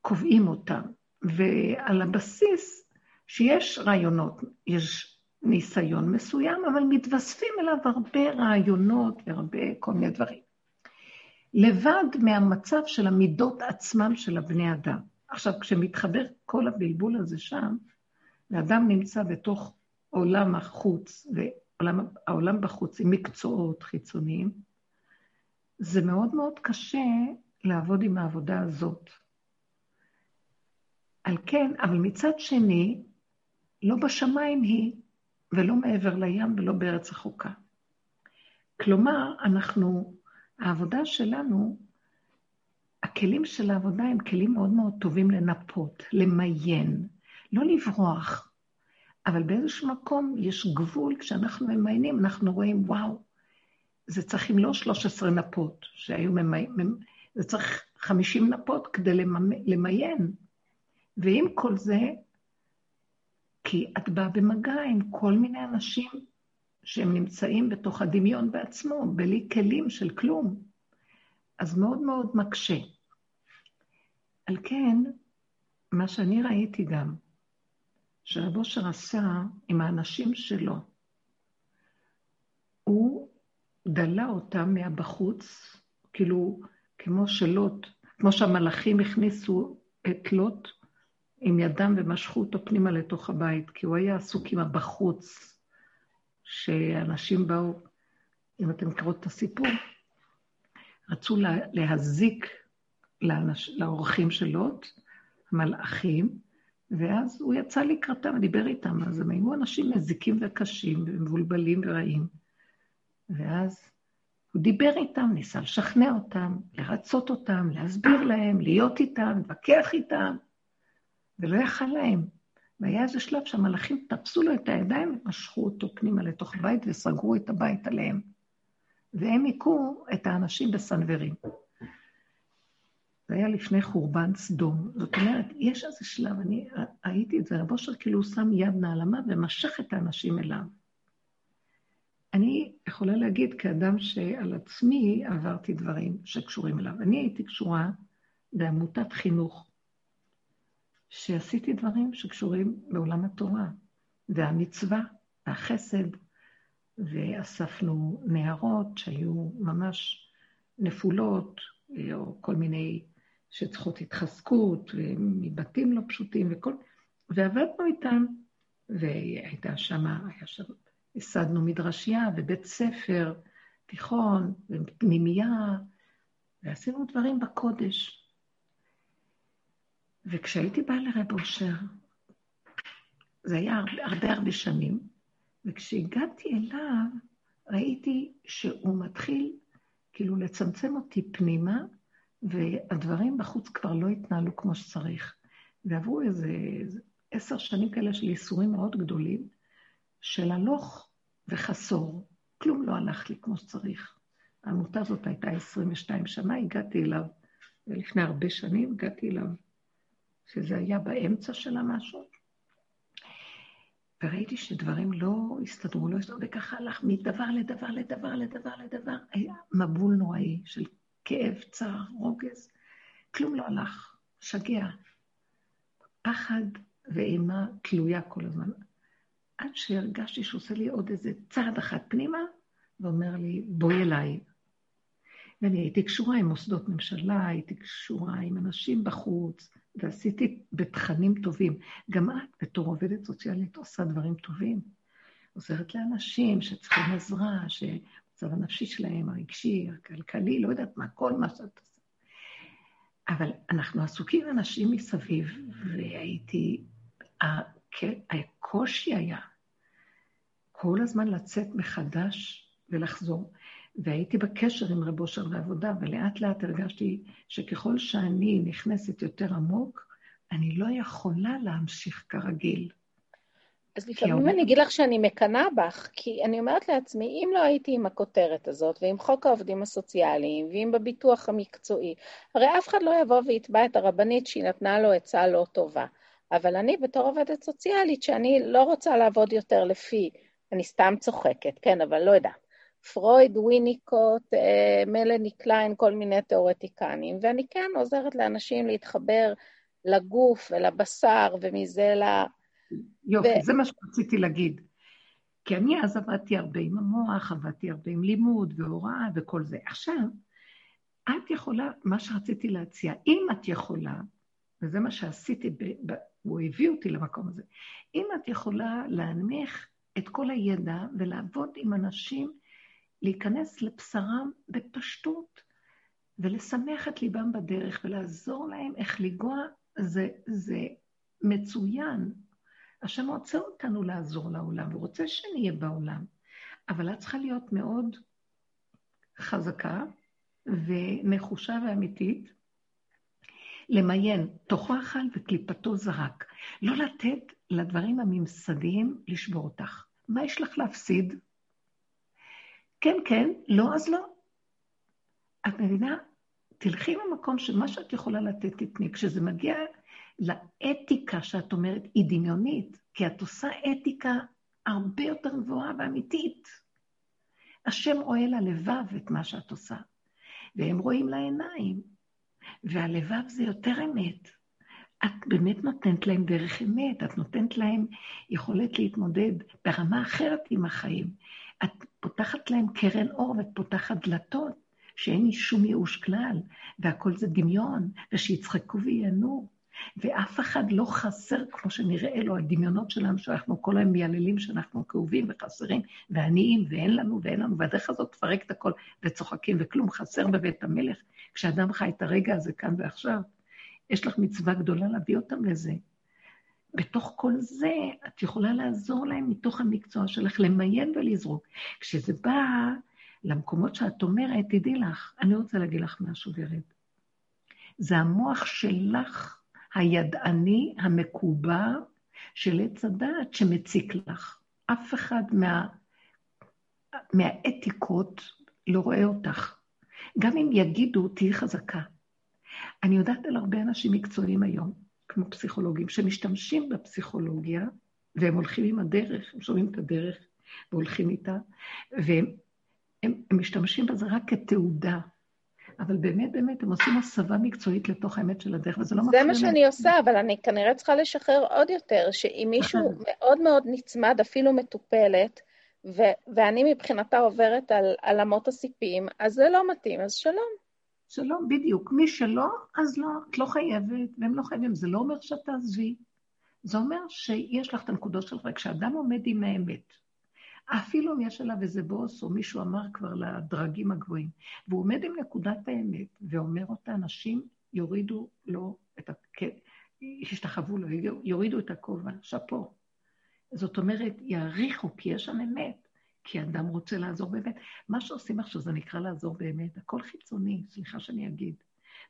קובעים אותם, ועל הבסיס שיש רעיונות, יש ניסיון מסוים, אבל מתווספים אליו הרבה רעיונות והרבה כל מיני דברים. לבד מהמצב של המידות עצמם של הבני אדם. עכשיו, כשמתחבר כל הבלבול הזה שם, ואדם נמצא בתוך עולם החוץ, והעולם בחוץ עם מקצועות חיצוניים, זה מאוד מאוד קשה לעבוד עם העבודה הזאת. על כן, אבל מצד שני, לא בשמיים היא. ולא מעבר לים ולא בארץ רחוקה. כלומר, אנחנו, העבודה שלנו, הכלים של העבודה הם כלים מאוד מאוד טובים לנפות, למיין, לא לברוח. אבל באיזשהו מקום יש גבול, כשאנחנו ממיינים, אנחנו רואים, וואו, זה צריך אם לא 13 נפות שהיו ממיינים, זה צריך 50 נפות כדי למיין. ועם כל זה, כי את באה במגע עם כל מיני אנשים שהם נמצאים בתוך הדמיון בעצמו, בלי כלים של כלום. אז מאוד מאוד מקשה. על כן, מה שאני ראיתי גם, שרב אושר עשה עם האנשים שלו, הוא דלה אותם מהבחוץ, כאילו, כמו שלוט, כמו שהמלאכים הכניסו את לוט עם ידם ומשכו אותו פנימה לתוך הבית, כי הוא היה עסוק עם הבחוץ, שאנשים באו, אם אתם קוראות את הסיפור, רצו לה, להזיק לאנש, לאורחים של לוט, המלאכים, ואז הוא יצא לקראתם ודיבר איתם, אז הם היו אנשים מזיקים וקשים ומבולבלים ורעים. ואז הוא דיבר איתם, ניסה לשכנע אותם, לרצות אותם, להסביר להם, להיות איתם, להתווכח איתם, ולא יכל להם. והיה איזה שלב שהמלאכים תפסו לו את הידיים ומשכו אותו פנימה לתוך בית וסגרו את הבית עליהם. והם היכו את האנשים בסנוורים. זה היה לפני חורבן סדום. זאת אומרת, יש איזה שלב, אני ראיתי את זה, רב אושר כאילו שם יד נעלמה ומשך את האנשים אליו. אני יכולה להגיד כאדם שעל עצמי עברתי דברים שקשורים אליו. אני הייתי קשורה בעמותת חינוך, שעשיתי דברים שקשורים בעולם התורה, והמצווה, והחסד, ואספנו נערות שהיו ממש נפולות, או כל מיני שצריכות התחזקות, מבתים לא פשוטים וכל... ועבדנו איתם, והייתה שמה, היה שם, ייסדנו מדרשייה ובית ספר, תיכון, ופנימייה, ועשינו דברים בקודש. וכשהייתי באה לרב אושר, זה היה הרבה הרבה, הרבה שנים, וכשהגעתי אליו, ראיתי שהוא מתחיל כאילו לצמצם אותי פנימה, והדברים בחוץ כבר לא התנהלו כמו שצריך. ועברו איזה עשר שנים כאלה של ייסורים מאוד גדולים, של הלוך וחסור. כלום לא הלך לי כמו שצריך. העמותה הזאת הייתה 22 שנה, הגעתי אליו, ולפני הרבה שנים הגעתי אליו שזה היה באמצע של המשהו, וראיתי שדברים לא הסתדרו, לא הסתדרו, וככה הלך מדבר לדבר לדבר לדבר לדבר, היה מבול נוראי של כאב, צער, רוגז, כלום לא הלך, שגע. פחד ואימה תלויה כל הזמן. עד שהרגשתי שהוא עושה לי עוד איזה צעד אחד פנימה, ואומר לי, בואי אליי. ואני הייתי קשורה עם מוסדות ממשלה, הייתי קשורה עם אנשים בחוץ, ועשיתי בתכנים טובים. גם את, בתור עובדת סוציאלית, עושה דברים טובים. עוזרת לאנשים שצריכים עזרה, שהמצב הנפשי שלהם, הרגשי, הכלכלי, לא יודעת מה, כל מה שאת עושה. אבל אנחנו עסוקים אנשים מסביב, והייתי, הקושי היה כל הזמן לצאת מחדש ולחזור. והייתי בקשר עם רב אושר לעבודה, ולאט לאט הרגשתי שככל שאני נכנסת יותר עמוק, אני לא יכולה להמשיך כרגיל. אז לפעמים אני אגיד לך שאני מקנאה בך, כי אני אומרת לעצמי, אם לא הייתי עם הכותרת הזאת, ועם חוק העובדים הסוציאליים, ועם בביטוח המקצועי, הרי אף אחד לא יבוא ויתבע את הרבנית שהיא נתנה לו עצה לא טובה. אבל אני בתור עובדת סוציאלית, שאני לא רוצה לעבוד יותר לפי, אני סתם צוחקת, כן, אבל לא יודעת. פרויד, וויניקוט, אה, מלני קליין, כל מיני תיאורטיקנים, ואני כן עוזרת לאנשים להתחבר לגוף ולבשר ומזה ל... יופי, ו... זה מה שרציתי להגיד. כי אני אז עבדתי הרבה עם המוח, עבדתי הרבה עם לימוד והוראה וכל זה. עכשיו, את יכולה, מה שרציתי להציע, אם את יכולה, וזה מה שעשיתי, ב, ב, הוא הביא אותי למקום הזה, אם את יכולה להנמיך את כל הידע ולעבוד עם אנשים להיכנס לבשרם בפשטות ולשמח את ליבם בדרך ולעזור להם איך לגוע, זה, זה מצוין. השם רוצה אותנו לעזור לעולם, הוא רוצה שנהיה בעולם, אבל את צריכה להיות מאוד חזקה ונחושה ואמיתית, למיין, תוכו אכל וקליפתו זרק. לא לתת לדברים הממסדיים לשבור אותך. מה יש לך להפסיד? כן, כן, לא, אז לא. את מבינה? תלכי למקום שמה שאת יכולה לתת, תתני. כשזה מגיע לאתיקה שאת אומרת, היא דמיונית, כי את עושה אתיקה הרבה יותר גבוהה ואמיתית. השם רואה ללבב את מה שאת עושה, והם רואים לעיניים, והלבב זה יותר אמת. את באמת נותנת להם דרך אמת, את נותנת להם יכולת להתמודד ברמה אחרת עם החיים. את פותחת להם קרן אור ואת פותחת דלתות, שאין לי שום ייאוש כלל, והכל זה דמיון, ושיצחקו וייהנו. ואף אחד לא חסר כמו שנראה לו הדמיונות שלנו, שאנחנו כל היום מייללים שאנחנו כאובים וחסרים ועניים ואין לנו ואין לנו, והדרך הזאת תפרק את הכל וצוחקים וכלום חסר בבית המלך. כשאדם חי את הרגע הזה כאן ועכשיו, יש לך מצווה גדולה להביא אותם לזה. בתוך כל זה, את יכולה לעזור להם מתוך המקצוע שלך, למיין ולזרוק. כשזה בא למקומות שאת אומרת, תדעי לך, אני רוצה להגיד לך משהו, ורד. זה המוח שלך, הידעני, המקובע, של עץ הדעת שמציק לך. אף אחד מה, מהאתיקות לא רואה אותך. גם אם יגידו, תהיי חזקה. אני יודעת על הרבה אנשים מקצועיים היום, כמו פסיכולוגים, שמשתמשים בפסיכולוגיה, והם הולכים עם הדרך, הם שומעים את הדרך והולכים איתה, והם הם, הם משתמשים בזה רק כתעודה. אבל באמת, באמת, הם עושים הסבה מקצועית לתוך האמת של הדרך, וזה לא מפריע. זה מה שאני עושה, אבל אני כנראה צריכה לשחרר עוד יותר, שאם מישהו מאוד מאוד נצמד, אפילו מטופלת, ו- ואני מבחינתה עוברת על, על אמות הסיפים, אז זה לא מתאים, אז שלום. שלום, בדיוק. מי שלא, אז לא, את לא חייבת, והם לא חייבים. זה לא אומר שאת תעזבי. זה אומר שיש לך את הנקודות שלך, כשאדם עומד עם האמת, אפילו אם יש עליו איזה בוס או מישהו אמר כבר לדרגים הגבוהים, והוא עומד עם נקודת האמת ואומר אותה, אנשים יורידו לו את ה... ישתחוו לו, יורידו את הכובע, שאפו. זאת אומרת, יעריכו, כי יש שם אמת, כי אדם רוצה לעזור באמת. מה שעושים עכשיו זה נקרא לעזור באמת, הכל חיצוני, סליחה שאני אגיד.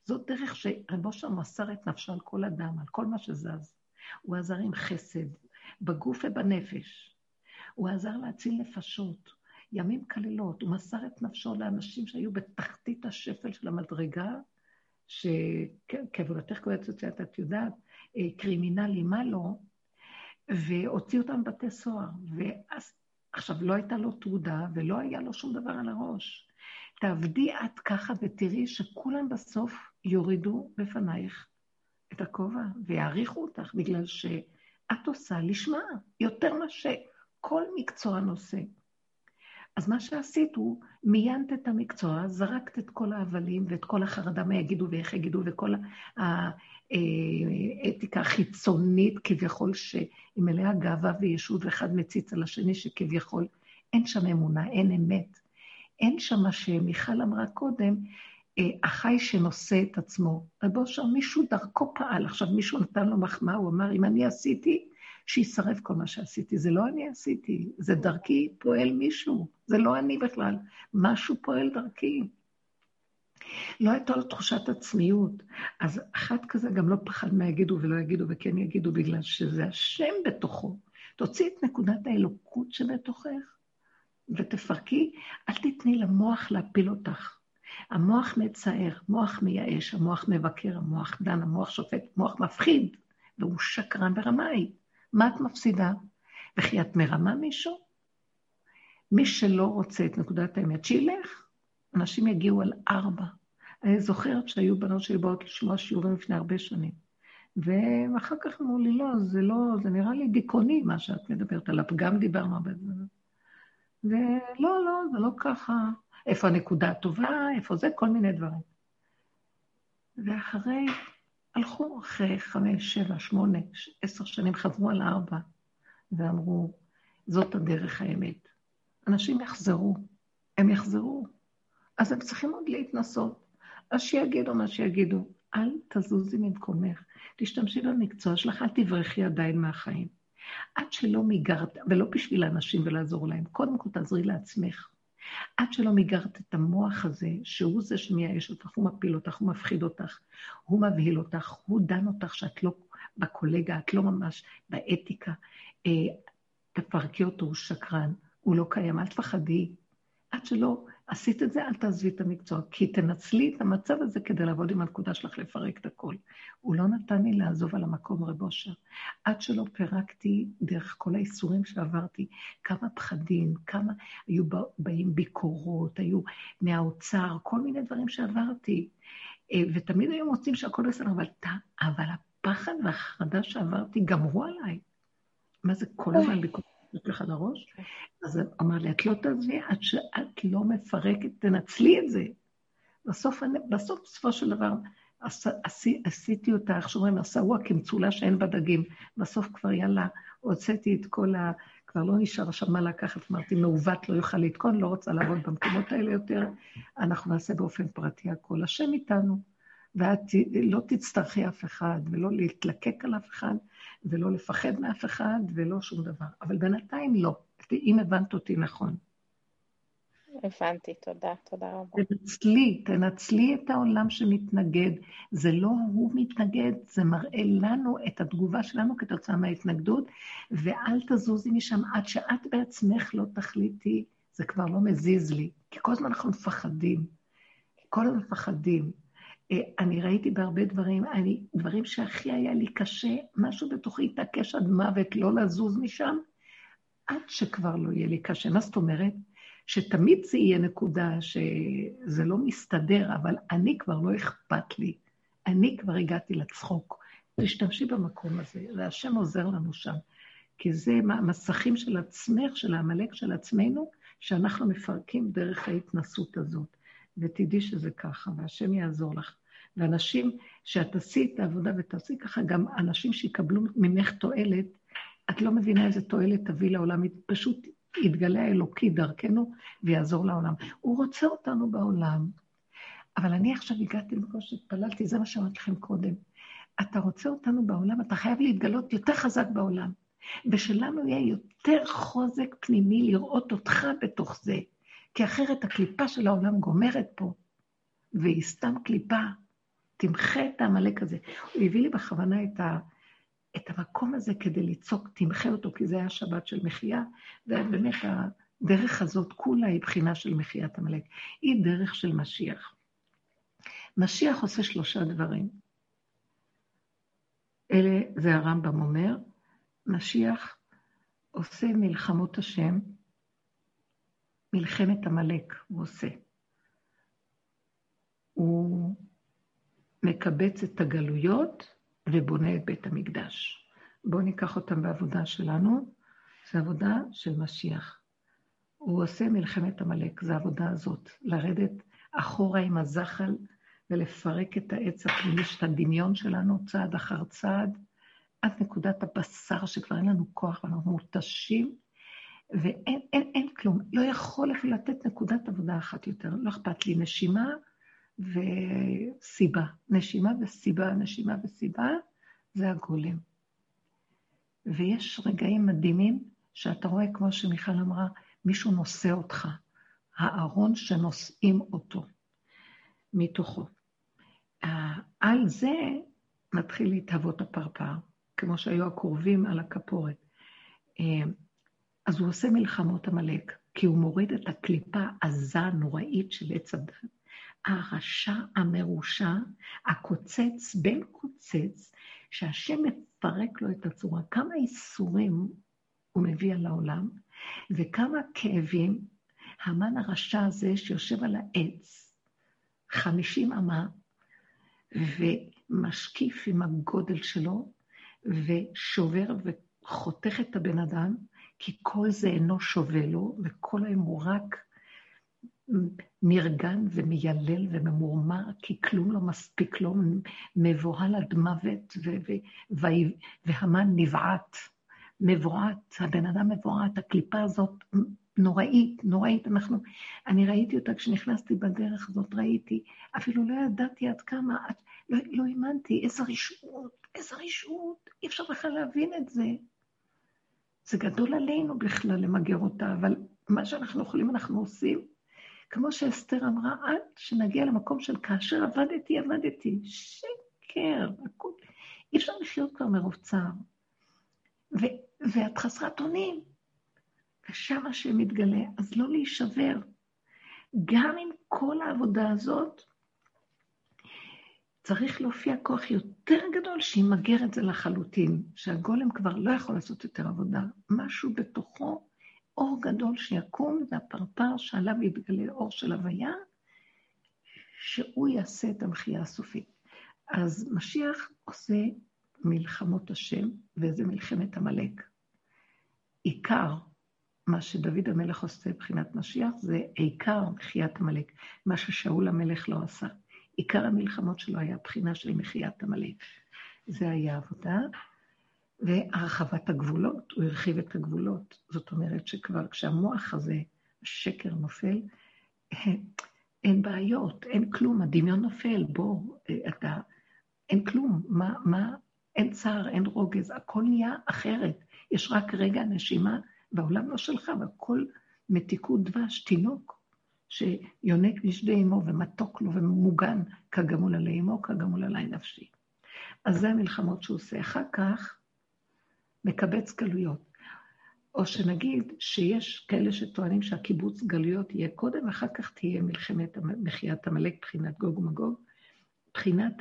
זאת דרך שרבו שם מסר את נפשו על כל אדם, על כל מה שזז. הוא עזר עם חסד, בגוף ובנפש. הוא עזר להציל נפשות, ימים כלילות. הוא מסר את נפשו לאנשים שהיו בתחתית השפל של המדרגה, שכעבודתך כעובדת את יודעת, אה, קרימינלי, מה לא, והוציא אותם מבתי סוהר. ואז, עכשיו, לא הייתה לו תעודה ולא היה לו שום דבר על הראש. תעבדי את ככה ותראי שכולם בסוף יורידו בפנייך את הכובע ויעריכו אותך, בגלל שאת עושה לשמה יותר מאשר כל מקצוע נושא. אז מה שעשית הוא, מיינת את המקצוע, זרקת את כל ההבלים ואת כל החרדה, מה יגידו ואיך יגידו, וכל האתיקה החיצונית כביכול, שהיא מלאה גאווה וישות, ואחד מציץ על השני שכביכול אין שם אמונה, אין אמת. אין שם מה שמיכל אמרה קודם, אה, החי שנושא את עצמו. רבו שם מישהו דרכו פעל, עכשיו מישהו נתן לו מחמאה, הוא אמר, אם אני עשיתי, שישרף כל מה שעשיתי. זה לא אני עשיתי, זה דרכי פועל מישהו, זה לא אני בכלל, משהו פועל דרכי. לא הייתה לו תחושת עצמיות. אז אחד כזה גם לא פחד מה יגידו ולא יגידו וכן יגידו, בגלל שזה השם בתוכו. תוציא את נקודת האלוקות שבתוכך ותפרקי, אל תתני למוח להפיל אותך. המוח מצער, מוח מייאש, המוח מבקר, המוח דן, המוח שופט, מוח מפחיד, והוא שקרן ברמאי. מה את מפסידה? וכי את מרמה מישהו? מי שלא רוצה את נקודת האמת, שילך. אנשים יגיעו על ארבע. אני זוכרת שהיו בנות שלי באות לשמוע שיעורים לפני הרבה שנים. ואחר כך אמרו לי, לא, זה לא, זה נראה לי דיכאוני מה שאת מדברת עליו, גם דיברנו הרבה זמן. ולא, לא, זה לא ככה. איפה הנקודה הטובה, איפה זה, כל מיני דברים. ואחרי הלכו אחרי חמש, שבע, שמונה, עשר שנים, חזרו על הארבע, ואמרו, זאת הדרך האמת. אנשים יחזרו, הם יחזרו. אז הם צריכים עוד להתנסות. אז שיגידו מה שיגידו, אל תזוזי ממקומך. תשתמשי במקצוע שלך, אל תברכי עדיין מהחיים. עד שלא מיגרת, ולא בשביל האנשים ולעזור להם, קודם כל תעזרי לעצמך. עד שלא מיגרת את המוח הזה, שהוא זה שמייאש אותך, הוא מפיל אותך, הוא מפחיד אותך, הוא מבהיל אותך, הוא דן אותך שאת לא בקולגה, את לא ממש באתיקה. אה, תפרקי אותו, הוא שקרן, הוא לא קיים, אל תפחדי. עד שלא עשית את זה, אל תעזבי את המקצוע, כי תנצלי את המצב הזה כדי לעבוד עם הנקודה שלך לפרק את הכל. הוא לא נתן לי לעזוב על המקום רב אושר. עד שלא פירקתי דרך כל האיסורים שעברתי, כמה פחדים, כמה היו באים ביקורות, היו מהאוצר, כל מיני דברים שעברתי. אה, ותמיד היו מוצאים שהכל בסדר, אבל, אבל הפחד והחרדה שעברתי גמרו עליי. מה זה כל הזמן ביקורת? יש לך לראש? אז אמר לי, את לא תעזבי עד שאת לא מפרקת, תנצלי את זה. בסוף, בסוף, בסופו של דבר, עשי, עשיתי אותה, איך שאומרים, עשאוה כמצולה שאין בה דגים. בסוף כבר יאללה, הוצאתי את כל ה... כבר לא נשאר שם מה לקחת, אמרתי, מעוות לא יוכל לתקון, לא רוצה לעבוד במקומות האלה יותר, אנחנו נעשה באופן פרטי הכל. השם איתנו, ואת לא תצטרכי אף אחד, ולא להתלקק על אף אחד, ולא לפחד מאף אחד, ולא שום דבר. אבל בינתיים לא, אם הבנת אותי נכון. הבנתי, תודה, תודה רבה. תנצלי, תנצלי את העולם שמתנגד. זה לא הוא מתנגד, זה מראה לנו את התגובה שלנו כתוצאה מההתנגדות, ואל תזוזי משם עד שאת בעצמך לא תחליטי, זה כבר לא מזיז לי. כי כל הזמן אנחנו מפחדים. כל הזמן מפחדים. אה, אני ראיתי בהרבה דברים, אני, דברים שהכי היה לי קשה, משהו בתוכי התעקש עד מוות לא לזוז משם, עד שכבר לא יהיה לי קשה. מה זאת אומרת? שתמיד זה יהיה נקודה שזה לא מסתדר, אבל אני כבר לא אכפת לי. אני כבר הגעתי לצחוק. תשתמשי במקום הזה, והשם עוזר לנו שם. כי זה מסכים של עצמך, של העמלק של עצמנו, שאנחנו מפרקים דרך ההתנסות הזאת. ותדעי שזה ככה, והשם יעזור לך. ואנשים, שאת תעשי את העבודה ותעשי ככה, גם אנשים שיקבלו ממך תועלת, את לא מבינה איזה תועלת תביא לעולם, פשוט יתגלה האלוקי דרכנו ויעזור לעולם. הוא רוצה אותנו בעולם, אבל אני עכשיו הגעתי למקום שהתפללתי, זה מה שאמרתי לכם קודם. אתה רוצה אותנו בעולם, אתה חייב להתגלות יותר חזק בעולם. ושלנו יהיה יותר חוזק פנימי לראות אותך בתוך זה, כי אחרת הקליפה של העולם גומרת פה, והיא סתם קליפה. תמחה את העמלק הזה. הוא הביא לי בכוונה את, ה, את המקום הזה כדי לצעוק, תמחה אותו, כי זה היה שבת של מחייה, ובאמת הדרך הזאת כולה היא בחינה של מחיית עמלק. היא דרך של משיח. משיח עושה שלושה דברים. אלה, זה הרמב"ם אומר, משיח עושה מלחמות השם, מלחמת עמלק הוא עושה. הוא מקבץ את הגלויות ובונה את בית המקדש. בואו ניקח אותם בעבודה שלנו, זו עבודה של משיח. הוא עושה מלחמת עמלק, זו העבודה הזאת, לרדת אחורה עם הזחל ולפרק את העץ הפנימי של הדמיון שלנו צעד אחר צעד, עד נקודת הבשר שכבר אין לנו כוח ואנחנו מותשים, ואין אין, אין כלום. לא יכול אפילו לתת נקודת עבודה אחת יותר. לא אכפת לי נשימה, וסיבה. נשימה וסיבה, נשימה וסיבה, זה הגולם. ויש רגעים מדהימים שאתה רואה, כמו שמיכל אמרה, מישהו נושא אותך, הארון שנושאים אותו מתוכו. על זה מתחיל להתהוות הפרפר, כמו שהיו הקרובים על הכפורת. אז הוא עושה מלחמות עמלק, כי הוא מוריד את הקליפה העזה הנוראית של עץ הדת. הרשע המרושע, הקוצץ בן קוצץ, שהשם מפרק לו את הצורה. כמה איסורים הוא מביא על העולם, וכמה כאבים המן הרשע הזה שיושב על העץ, חמישים אמה, ומשקיף עם הגודל שלו, ושובר וחותך את הבן אדם, כי כל זה אינו שווה לו, וכל היום הוא רק נרגן ומיילל וממורמר, כי כלום לא מספיק לו, מבוהל עד מוות, והמן נבעט, מבועת, הבן אדם מבועת, הקליפה הזאת נוראית, נוראית. אנחנו, אני ראיתי אותה כשנכנסתי בדרך הזאת, ראיתי, אפילו לא ידעתי עד כמה, לא, לא האמנתי, איזה רשעות, איזה רשעות, אי אפשר בכלל להבין את זה. זה גדול עלינו בכלל למגר אותה, אבל מה שאנחנו יכולים אנחנו עושים. כמו שאסתר אמרה, עד שנגיע למקום של כאשר עבדתי, עבדתי. שקר, הכול. אי אפשר לחיות כבר מרוב צער. ו- ואת חסרת אונים. ושם השם מתגלה, אז לא להישבר. גם עם כל העבודה הזאת, צריך להופיע כוח יותר גדול שימגר את זה לחלוטין, שהגולם כבר לא יכול לעשות יותר עבודה. משהו בתוכו, אור גדול שיקום, זה הפרפר שעליו יתגלה אור של הוויה, שהוא יעשה את המחייה הסופית. אז משיח עושה מלחמות השם, וזה מלחמת עמלק. עיקר מה שדוד המלך עושה מבחינת משיח זה עיקר מחיית עמלק, מה ששאול המלך לא עשה. עיקר המלחמות שלו היה בחינה של מחיית עמלק. זה היה עבודה, והרחבת הגבולות, הוא הרחיב את הגבולות. זאת אומרת שכבר כשהמוח הזה, השקר נופל, אין בעיות, אין כלום, הדמיון נופל, בוא, אתה, אין כלום, מה, מה, אין צער, אין רוגז, הכל נהיה אחרת. יש רק רגע נשימה, והעולם לא שלך, והכל מתיקות דבש, תינוק, שיונק משדי אמו ומתוק לו ומוגן כגמול עלי אמו, כגמול עלי נפשי. אז זה המלחמות שהוא עושה. אחר כך מקבץ גלויות. או שנגיד שיש כאלה שטוענים שהקיבוץ גלויות יהיה קודם, ואחר כך תהיה מלחמת מחיית עמלק, בחינת גוג ומגוג. מבחינת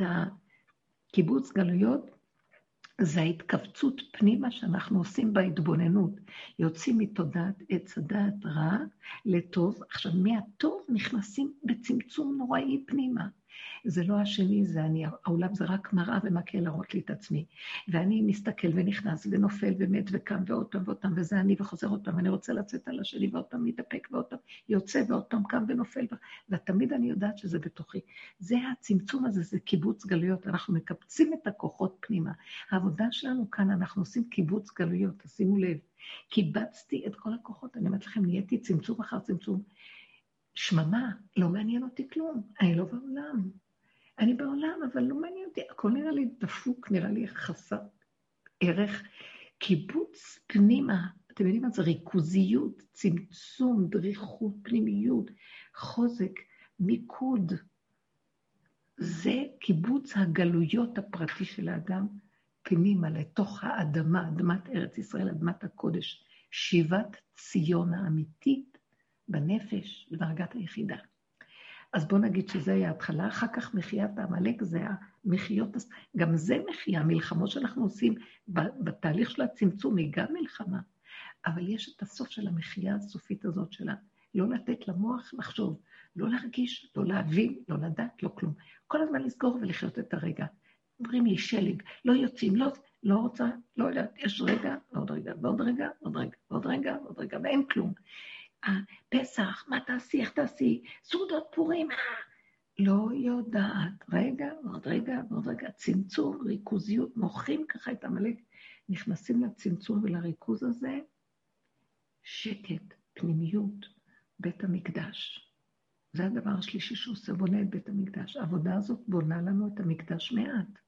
הקיבוץ גלויות, זה ההתכווצות פנימה שאנחנו עושים בהתבוננות. יוצאים מתודעת עץ הדעת רע לטוב. עכשיו, מהטוב נכנסים בצמצום נוראי פנימה. זה לא השני, זה אני. העולם זה רק מראה ומכה להראות לי את עצמי. ואני מסתכל ונכנס ונופל ומת וקם ועוד פעם ועוד פעם, וזה אני וחוזר עוד פעם, ואני רוצה לצאת על השני ועוד פעם מתאפק ועוד פעם יוצא ועוד פעם קם ונופל. ותמיד אני יודעת שזה בתוכי. זה הצמצום הזה, זה קיבוץ גלויות. אנחנו מקבצים את הכוחות פנימה. העבודה שלנו כאן, אנחנו עושים קיבוץ גלויות, תשימו לב. קיבצתי את כל הכוחות, אני אומרת לכם, נהייתי צמצום אחר צמצום. שממה, לא מעניין אותי כלום, אני לא בעולם. אני בעולם, אבל לא מעניין אותי, הכל נראה לי דפוק, נראה לי חסר ערך. קיבוץ פנימה, אתם יודעים מה זה? ריכוזיות, צמצום, דריכות, פנימיות, חוזק, מיקוד. זה קיבוץ הגלויות הפרטי של האדם פנימה, לתוך האדמה, אדמת ארץ ישראל, אדמת הקודש, שיבת ציון האמיתית. בנפש, בדרגת היחידה. אז בואו נגיד שזה היה ההתחלה, אחר כך מחיית העמלק זה המחיות, גם זה מחייה, המלחמות שאנחנו עושים בתהליך של הצמצום היא גם מלחמה, אבל יש את הסוף של המחייה הסופית הזאת שלה, לא לתת למוח לחשוב, לא להרגיש, לא להבין, לא לדעת, לא כלום. כל הזמן לסגור ולחיות את הרגע. אומרים לי שלג, לא יוצאים, לא, לא רוצה, לא יודעת, יש רגע, ועוד רגע, ועוד רגע, ועוד רגע, ועוד רגע, ועוד רגע, ואין כלום. פסח, מה תעשי, איך תעשי, סעודות פורים, אה. לא יודעת. רגע, עוד רגע, עוד רגע. צמצום, ריכוזיות, מוחים ככה את עמלק, נכנסים לצמצום ולריכוז הזה, שקט, פנימיות, בית המקדש. זה הדבר השלישי שהוא עושה, בונה את בית המקדש. העבודה הזאת בונה לנו את המקדש מעט.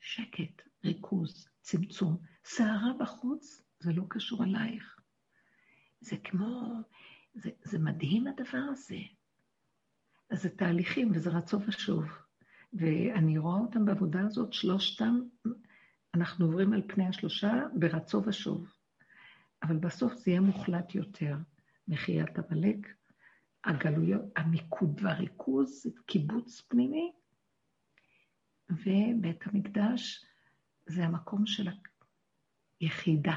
שקט, ריכוז, צמצום. סערה בחוץ, זה לא קשור אלייך. זה כמו, זה, זה מדהים הדבר הזה. אז זה תהליכים וזה רצו ושוב. ואני רואה אותם בעבודה הזאת, שלושתם, אנחנו עוברים על פני השלושה ברצו ושוב. אבל בסוף זה יהיה מוחלט יותר. מחיית עמלק, הגלויות, המיקוד והריכוז, קיבוץ פנימי, ובית המקדש זה המקום של היחידה.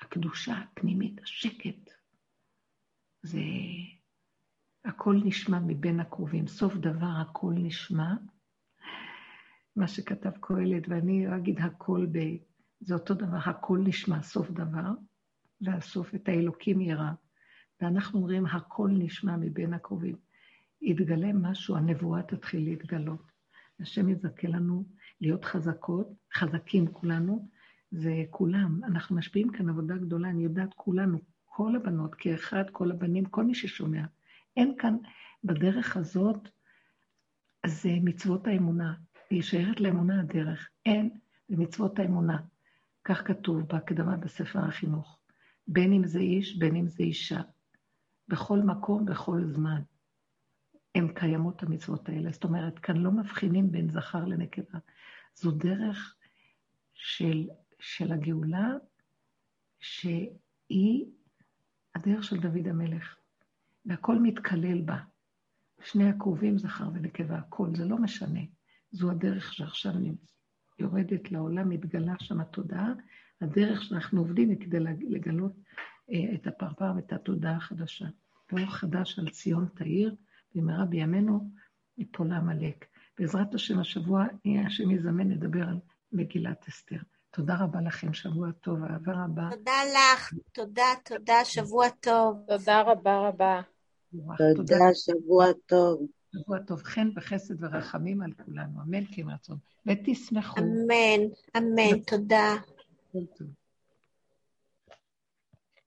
הקדושה הפנימית, השקט. זה... הכל נשמע מבין הקרובים. סוף דבר הכל נשמע. מה שכתב קהלת, ואני אגיד הכל ב... זה אותו דבר, הכל נשמע סוף דבר, והסוף את האלוקים ירא. ואנחנו אומרים, הכל נשמע מבין הקרובים. יתגלה משהו, הנבואה תתחיל להתגלות. השם יזכה לנו להיות חזקות, חזקים כולנו, זה כולם. אנחנו משפיעים כאן עבודה גדולה, אני יודעת, כולנו, כל הבנות כאחד, כל הבנים, כל מי ששומע. אין כאן, בדרך הזאת, זה מצוות האמונה. היא שייכת לאמונה הדרך. אין במצוות האמונה. כך כתוב בהקדמה בספר החינוך. בין אם זה איש, בין אם זה אישה. בכל מקום, בכל זמן. הן קיימות המצוות האלה. זאת אומרת, כאן לא מבחינים בין זכר לנקבה. זו דרך של, של הגאולה, שהיא הדרך של דוד המלך, והכל מתקלל בה. שני הקרובים, זכר ונקבה, הכל, זה לא משנה. זו הדרך שעכשיו יורדת לעולם, מתגלה שם התודעה. הדרך שאנחנו עובדים היא כדי לגלות אה, את הפרפר ואת התודעה החדשה. דור חדש על ציון תאיר, במהרה בימינו יפול עמלק. בעזרת השם, השבוע, השם יזמן, נדבר על מגילת אסתר. תודה רבה לכם, שבוע טוב, אהבה רבה. תודה לך, תודה, תודה, שבוע טוב. תודה רבה רבה. תודה, שבוע טוב. שבוע טוב, חן וחסד ורחמים על כולנו, אמן כן רצון. ותשמחו. אמן, אמן, תודה.